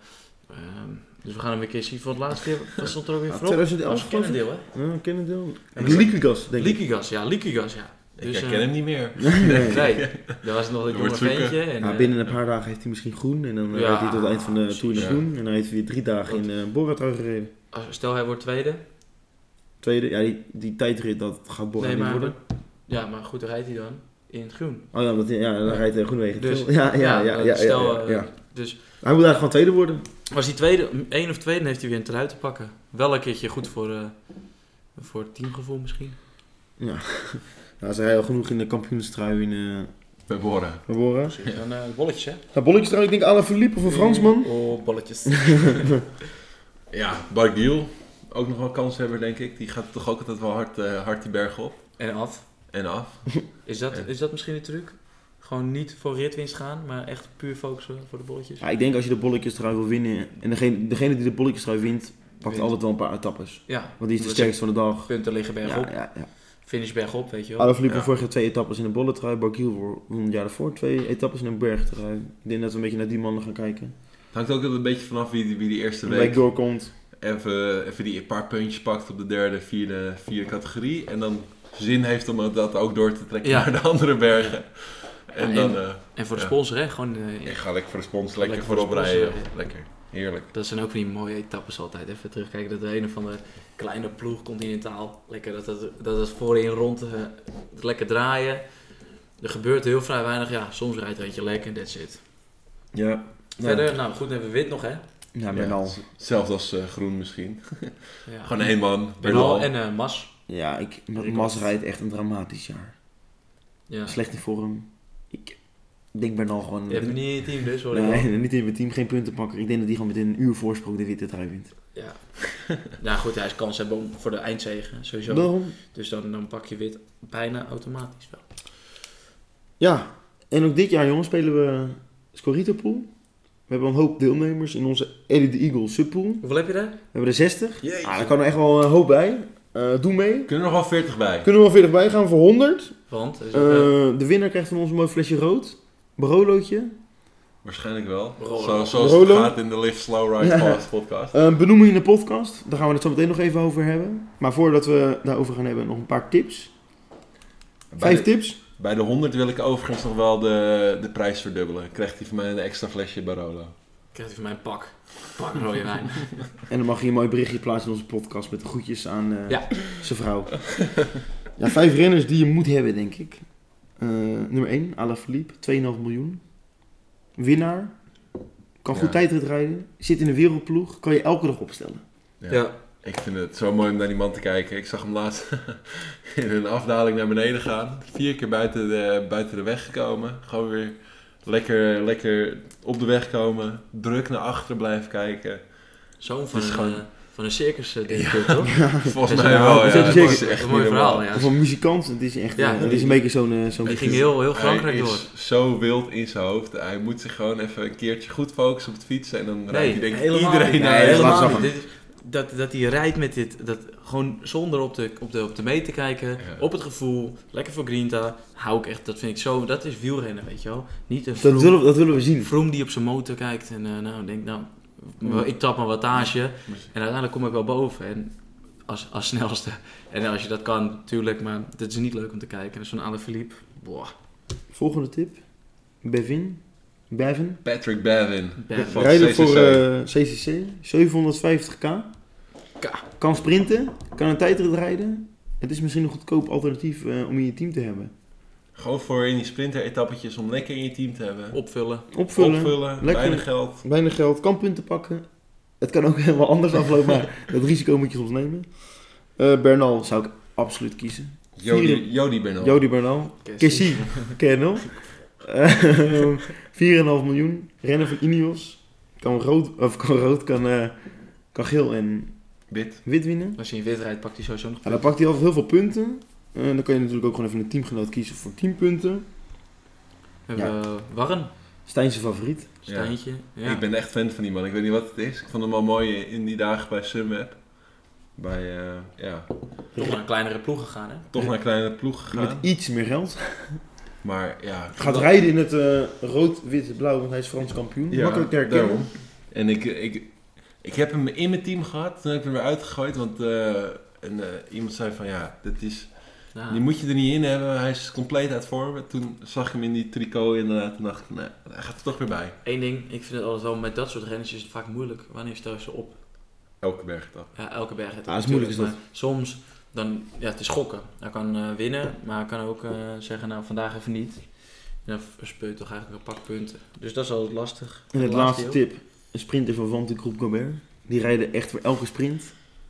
Ehm, dus we gaan hem weer een keer zien. Voor het laatste keer, wat stond er ook weer Ja, voor? 2011 geloof ik. deel, hè? Ja, Kennedeel. En Liquigas, denk ik. Liquigas, ja, Liquigas, ja. Ik Dus, herken eh, hem niet meer. [laughs] Nee. Nee, dat was nog een jonge ventje. En, Nou, eh, binnen een paar dagen heeft hij misschien groen en dan eh, Ja, rijdt hij tot het eind van de Tour naar ja. groen. En dan heeft hij weer drie dagen in uh, Borat gereden. als- stel hij wordt tweede. Tweede, ja, die, die tijdrit, dat gaat Borat Nee, niet maar, worden. ja, maar goed, dan rijdt hij dan in het groen. Oh ja, dat, ja dan rijdt hij Groenwegen. Dus, ja, ja, ja, ja, ja, stel, ja, eh, ja. Dus Hij moet eigenlijk gewoon tweede worden. was hij tweede, één of tweede, dan heeft hij weer een trui te pakken. Wel een keertje goed voor, eh, voor het teamgevoel misschien. Ja. [laughs] ja, ze rijden al genoeg in de kampioenstrui in uh, Bij Bora. Bora. Dan eh bolletjes, hè? Nou, bolletjestrui, ik denk Alain Philippe of een Fransman. Oh, bolletjes. [laughs] Ja, Barguil. Ook nog wel kans hebben, denk ik. Die gaat toch ook altijd wel hard, eh, hard die berg op en af. en af. Is dat, is dat misschien de truc? Gewoon niet voor ritwinst gaan, maar echt puur focussen voor de bolletjes? Ja, ik denk als je de bolletjestrui wil winnen, en degene, degene die de bolletjestrui wint, pakt Wint. altijd wel een paar etappes. Ja, Want die is de sterkste van de dag. punten liggen bergop. Ja, ja, ja. Finish bergop, weet je wel. Alain Philippe Ja. vorig jaar twee etappes in een bolletrui. Barguil won het jaar daarvoor twee etappes in een bergtrui. Ik denk dat we een beetje naar die mannen gaan kijken. Het hangt ook een beetje vanaf wie, die- wie die eerste week week doorkomt. even, even die paar puntjes pakt op de derde, vierde, vierde categorie. En dan zin heeft om dat ook door te trekken Ja. naar de andere bergen. [laughs] En dan eh, En voor de Ja. sponsor, hè? Gewoon, eh, ik ga lekker voor de spons lekker, Lekker voor voorop de sponsor, rijden. ja. Lekker, heerlijk. Dat zijn ook van die mooie etappes altijd. Even terugkijken dat de een of andere kleine ploeg continentaal. Lekker dat het, dat het voorin rond eh, lekker draaien. Er gebeurt heel vrij weinig. Ja, soms rijdt er eentje lekker en that's it. Ja. Verder, nou goed, dan hebben we wit nog hè. Ja, Bernal. Ja, Hetzelfde als eh, groen misschien. [laughs] Ja. Gewoon één man. Bernal en eh, Mas. Ja, ik, Mas. rijdt echt een dramatisch jaar. Ja. Slecht in vorm. Ik denk Bernal gewoon... Je hebt hem niet in je team dus hoor. Nee, [laughs] niet in mijn team, geen punten pakken. Ik denk dat hij gewoon met een uur voorsprong de witte trui wint. Ja. [laughs] ja goed, hij is kans hebben om voor de eindzege sowieso. Daarom. Dus dan, dan pak je wit bijna automatisch wel. Ja, en ook dit jaar jongens spelen we Scorito Pool. We hebben een hoop deelnemers in onze Eddie the Eagle subpool. Hoeveel heb je daar? We hebben er 60. Jeetje. Ah, daar kan er echt wel een hoop bij. Eh, doe mee. Kunnen er nog wel 40 bij. Kunnen we wel 40 bij gaan voor 100. Want is Eh, eh, de winnaar krijgt van ons een mooi flesje rood. Barolootje. Waarschijnlijk wel. Zo, zoals het gaat in de Live Slow Ride Ja. Fast podcast. Eh, benoeming in de podcast. Daar gaan we het zo meteen nog even over hebben. Maar voordat we daarover gaan hebben, nog een paar tips. Bij Vijf de, tips. bij de 100 wil ik overigens nog wel de, de prijs verdubbelen. Krijgt hij van mij een extra flesje Barolo. krijgt hij van mij een pak. Pak rode wijn. [laughs] En dan mag je een mooi berichtje plaatsen in onze podcast met de groetjes aan eh, Ja. zijn vrouw. ja, vijf renners die je moet hebben, denk ik. Eh, nummer 1, Alaphilippe, 2,5 miljoen. Winnaar. Kan goed Ja. tijdrit rijden. Zit in een wereldploeg. Kan je elke dag opstellen. Ja. Ik vind het zo mooi om naar die man te kijken. Ik zag hem laatst [laughs] in een afdaling naar beneden gaan. Vier keer buiten de, buiten de weg gekomen. Gewoon weer lekker, lekker op de weg komen. Druk naar achteren blijven kijken. Zoon van, Een, gewoon- eh, van een circus, eh, directeur, toch? [laughs] Volgens Ja, mij ja, wel, dat ja. is Dat echt een mooi verhaal, ja. Van muzikant. Het is echt Ja, eh, het die- is een beetje zo'n... eh, zo'n Die ging heel, heel Frankrijk hij door. is zo wild in zijn hoofd. Hij moet zich gewoon even een keertje goed focussen op het fietsen. En dan rijdt hij denk iedereen naar Nee, helemaal zakken. niet. Dit is- dat, dat hij rijdt met dit, dat gewoon zonder op de, op de, op de meet te kijken, Ja. op het gevoel, lekker voor Grinta, hou ik echt, dat vind ik zo, dat is wielrennen, weet je wel. Niet een Dat Froome, willen, we- dat willen we zien. Froome die op zijn motor kijkt en eh, nou, denk nou, Ja. Ik tap mijn wattage en uiteindelijk kom ik wel boven en als, als snelste. En als je dat kan, natuurlijk, maar dat is niet leuk om te kijken. Dus zo'n Alaphilippe, boah, Volgende tip. Bevin. Bevin. Patrick Bevin. Bevin. Rijden voor eh, CCC. 750k. K. Kan sprinten. Kan een tijdrit rijden. Het is misschien een goedkoop alternatief eh, om in je team te hebben. Gewoon voor in die sprinter-etappetjes om lekker in je team te hebben. opvullen. Opvullen. Opvullen, lekker. weinig geld. Weinig geld. Kan punten pakken. Het kan ook [laughs] helemaal anders aflopen. Maar dat risico moet je soms nemen. Eh, Bernal zou ik absoluut kiezen. Jody, Jody Bernal. Jody Bernal. Kessie. Ken je nog? Eh, [laughs] 4,5 miljoen. Rennen van Ineos. Kan rood, of kan, rood kan, eh, kan geel en Wit. wit winnen. Als je in wit rijdt, pakt hij sowieso nog Ja, dan pakt hij altijd heel veel punten. Eh, dan kan je natuurlijk ook gewoon even een teamgenoot kiezen voor 10 punten. We hebben eh, Warren, Stijn zijn favoriet. Stijntje. Ja. Ik ben echt fan van die man. Ik weet niet wat het is. Ik vond hem al mooi in die dagen bij Sunweb. Bij, eh, ja, toch naar een kleinere ploeg gegaan, hè? toch naar een kleine ploeg Met gegaan. iets meer geld. Maar ja. Gaat dat- rijden in het eh, rood, wit, blauw, want hij is Frans kampioen. Ja, Makkelijk te herkennen. daarom. En ik, ik, ik heb hem in mijn team gehad. Toen heb ik hem weer uitgegooid. Want eh, een, eh, iemand zei van ja, dit is, Ja. die moet je er niet in hebben. Hij is compleet uit vorm. Toen zag ik hem in die tricot inderdaad. Toen dacht ik, nee, hij gaat er toch weer bij. Eén ding, ik vind het altijd wel met dat soort renners is het vaak moeilijk. Wanneer stel je ze op? Elke bergtap. Ja, elke berg het Ja, dat is moeilijk, is dat. Soms, dan, ja, het is gokken. Hij kan eh, winnen, maar hij kan ook eh, zeggen, nou vandaag even niet. En dan verspeur je toch eigenlijk een pak punten. Dus dat is altijd lastig. En het laatste deel. tip. Een sprinter van Van de Groep Gobert. Die rijden echt voor elke sprint.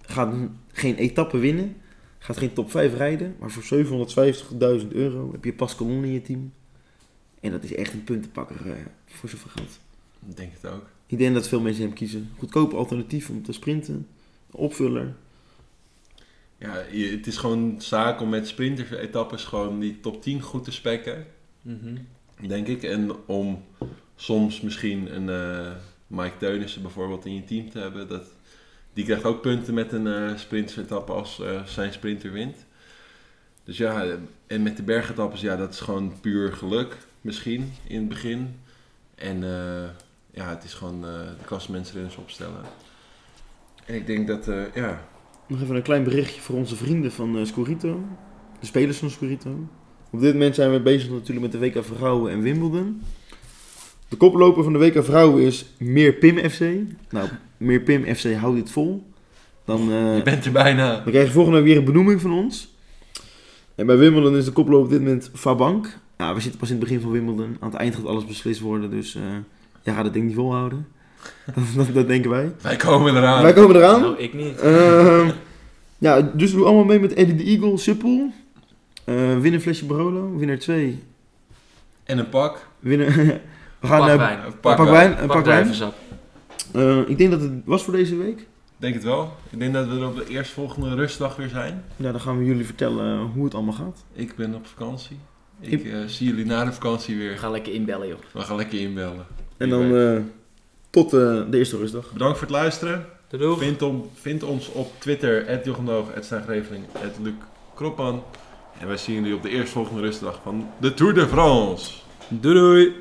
Gaat geen etappe winnen. Gaat geen top 5 rijden. Maar voor 750.000 euro heb je Pascal Lon in je team. En dat is echt een puntenpakker eh, voor zoveel geld. Ik denk het ook. Ik denk dat veel mensen hem kiezen. Goedkoop alternatief om te sprinten. Opvuller. Ja, je- het is gewoon zaak om met sprinters-etappes gewoon die top 10 goed te spekken. Mhm. Denk ik. En om soms misschien een eh, Mike Teunissen bijvoorbeeld in je team te hebben. Dat, die krijgt ook punten met een sprintersetappe als eh, zijn sprinter wint. Dus ja, en met de bergetappes, ja, dat is gewoon puur geluk misschien in het begin. En eh, ja, het is gewoon de klassementsrenners opstellen. En ik denk dat, ja, Nog even een klein berichtje voor onze vrienden van Scorito. De spelers van Scorito. Op dit moment zijn we bezig natuurlijk met de WK Vrouwen en Wimbledon. De koploper van de WK Vrouwen is Meer Pim FC. Nou, Meer Pim FC houdt dit vol. Dan, eh, je bent er bijna. dan krijg je volgende week weer een benoeming van ons. En bij Wimbledon is de koploper op dit moment Fabank. Nou, we zitten pas in het begin van Wimbledon. Aan het eind gaat alles beslist worden. Dus eh jij gaat het ding niet volhouden. [laughs] dat, dat denken wij. Wij komen eraan. Wij komen eraan. Nou, ik niet. Ehm, ja, dus doe allemaal mee met Eddie de Eagle, Suppel. Eh win een flesje Barolo, winnaar 2. En een pak. Winnen. [laughs] We gaan pak wijn. Een pak, pak, wijn. Een Pak pak wijn. Eh, ik denk dat het was voor deze week. Denk het wel. Ik denk dat we er op de eerstvolgende rustdag weer zijn. Ja, dan gaan we jullie vertellen eh, hoe het allemaal gaat. Ik ben op vakantie. Ik Ik- eh, zie jullie na de vakantie weer. ga lekker inbellen, joh. We gaan lekker inbellen. En dan eh, tot eh, de eerste rustdag. Bedankt voor het luisteren. Doei doei. Vind, om, vind ons op Twitter, at Jochemoog, at Stijn Greveling, at Luc Kroppan. En wij zien jullie op de eerstvolgende rustdag van de Tour de France. Doei doei.